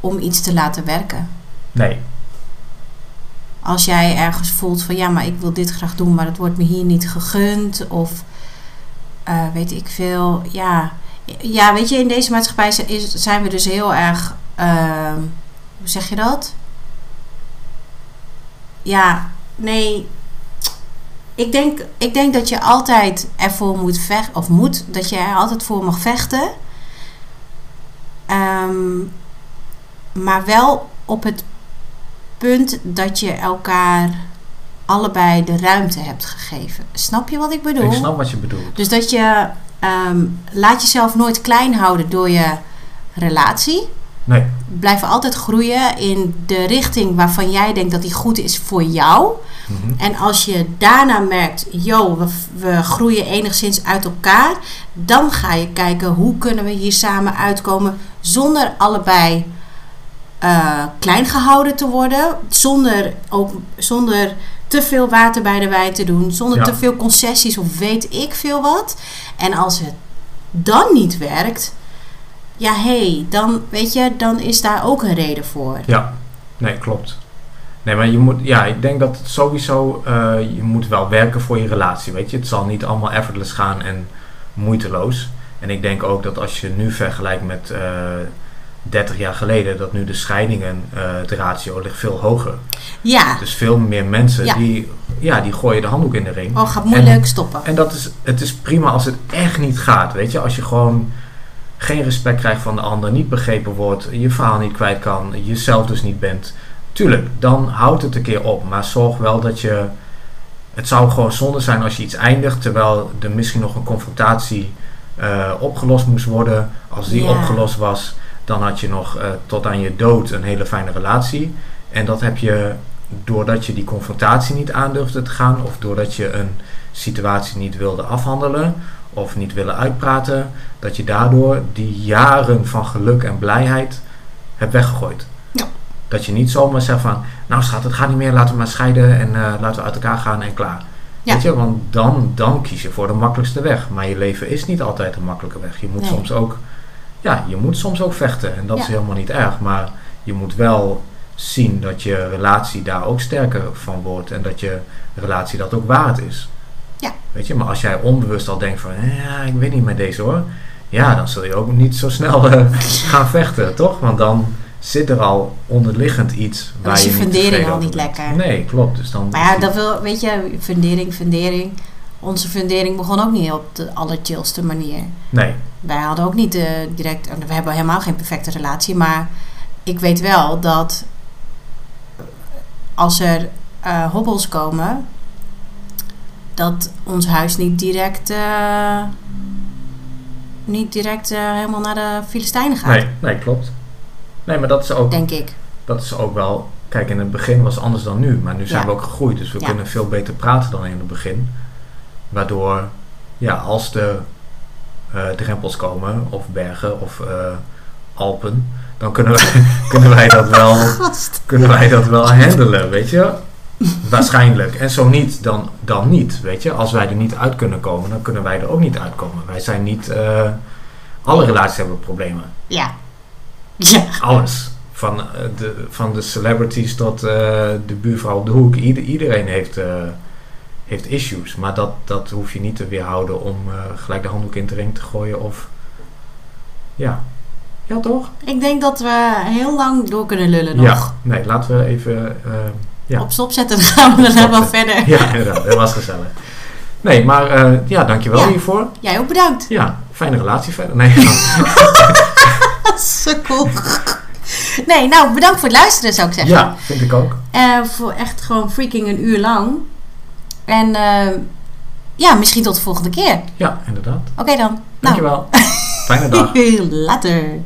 S1: om iets te laten werken.
S2: Nee,
S1: Als jij ergens voelt van ja, maar ik wil dit graag doen, maar het wordt me hier niet gegund. Of eh, weet ik veel. Ja. Ja, weet je, in deze maatschappij zijn we dus heel erg. ehm, hoe zeg je dat? Ja, nee. Ik denk, ik denk dat je altijd ervoor moet vechten, of moet, dat je er altijd voor mag vechten. Ehm, maar wel op het punt dat je elkaar allebei de ruimte hebt gegeven. Snap je wat ik bedoel?
S2: ik snap wat je bedoelt.
S1: Dus dat je ehm, laat jezelf nooit klein houden door je relatie.
S2: Nee,
S1: Blijf altijd groeien in de richting waarvan jij denkt dat die goed is voor jou.
S2: mhm.
S1: En als je daarna merkt, yo, we, we groeien enigszins uit elkaar, dan ga je kijken hoe kunnen we hier samen uitkomen zonder allebei eh, klein gehouden te worden, zonder ook zonder te veel water bij de wijn te doen, zonder
S2: Ja.
S1: te veel concessies of weet ik veel wat. En als het dan niet werkt, ja, hé, hey, dan weet je, dan is daar ook een reden voor.
S2: ja, nee, klopt. Nee, maar je moet, ja, ik denk dat het sowieso, eh, je moet wel werken voor je relatie, weet je. Het zal niet allemaal effortless gaan en moeiteloos. En ik denk ook dat als je nu vergelijkt met eh 30 jaar geleden, dat nu de scheidingen, eh de ratio ligt veel hoger.
S1: Ja,
S2: Dus veel meer mensen
S1: Ja.
S2: die, ja, die gooien de handdoek in de ring.
S1: oh, gaat moeilijk stoppen.
S2: En dat is, het is prima als het echt niet gaat. Weet je, als je gewoon geen respect krijgt van de ander, niet begrepen wordt, je verhaal niet kwijt kan, jezelf dus niet bent. Tuurlijk, dan houdt het een keer op. Maar zorg wel dat je. Het zou gewoon zonde zijn als je iets eindigt terwijl er misschien nog een confrontatie eh, opgelost moest worden. Als die
S1: Ja.
S2: opgelost was, dan had je nog eh, tot aan je dood een hele fijne relatie. En dat heb je doordat je die confrontatie niet aandurfde te gaan, of doordat je een situatie niet wilde afhandelen of niet willen uitpraten, dat je daardoor die jaren van geluk en blijheid hebt weggegooid.
S1: Ja.
S2: Dat je niet zomaar zegt van, nou schat, het gaat niet meer, laten we maar scheiden en eh, laten we uit elkaar gaan en klaar.
S1: Ja.
S2: Weet je, want dan, dan kies je voor de makkelijkste weg. Maar je leven is niet altijd een makkelijke weg. Je moet
S1: Nee.
S2: soms ook, ja, je moet soms ook vechten en dat is helemaal niet erg. Maar je moet wel zien dat je relatie daar ook sterker van wordt en dat je relatie dat ook waard is.
S1: Ja.
S2: Weet je, maar als jij onbewust al denkt van, ja, ik weet niet met deze hoor. Ja, dan zul je ook niet zo snel eh, gaan vechten, toch? Want dan zit er al onderliggend iets
S1: Dan is je
S2: niet
S1: fundering al niet lekker.
S2: Nee, klopt. Dus dan
S1: Maar ja, dat wil, weet je, fundering, fundering. Onze fundering begon ook niet op de allerchillste manier.
S2: Nee,
S1: Wij hadden ook niet eh, direct, we hebben helemaal geen perfecte relatie, maar ik weet wel dat als er eh, hobbels komen, dat ons huis niet direct, eh, niet direct eh, helemaal naar de Filistijnen gaat,
S2: nee, nee, klopt. Nee, maar dat is ook,
S1: denk ik.
S2: dat is ook wel... Kijk, in het begin was het anders dan nu. Maar nu zijn
S1: Ja.
S2: we ook gegroeid. Dus we
S1: Ja.
S2: kunnen veel beter praten dan in het begin. Waardoor, ja, als de eh, drempels komen, of bergen, of eh, Alpen... Dan kunnen wij, kunnen wij dat wel kunnen wij dat wel handelen, weet je? Waarschijnlijk. En zo niet, dan, dan niet, weet je? Als wij er niet uit kunnen komen, dan kunnen wij er ook niet uitkomen. Wij zijn niet... eh, alle relaties hebben problemen.
S1: Ja. Ja.
S2: Alles. Van, de, van de celebrities tot de buurvrouw op de hoek. Ieder, iedereen heeft, heeft issues. Maar dat, dat hoef je niet te weerhouden om eh, gelijk de handdoek in de ring te gooien of... Ja. Ja, toch?
S1: Ik denk dat we heel lang door kunnen lullen nog.
S2: Ja. Nee, laten we even... eh, ja.
S1: Op stop zetten, dan gaan we daarna wel verder.
S2: Ja, inderdaad. Dat was gezellig. Nee, maar eh, ja, dankjewel
S1: Ja.
S2: hiervoor.
S1: Jij ook bedankt.
S2: Ja, fijne relatie verder. Nee,
S1: Sukkel. Nee, nou bedankt voor het luisteren zou ik zeggen.
S2: ja, vind ik ook.
S1: Eh, voor echt gewoon freaking een uur lang. En eh, ja, misschien tot de volgende keer.
S2: Ja, inderdaad.
S1: Oké dan. Nou,
S2: Dankjewel. Fijne dag.
S1: later.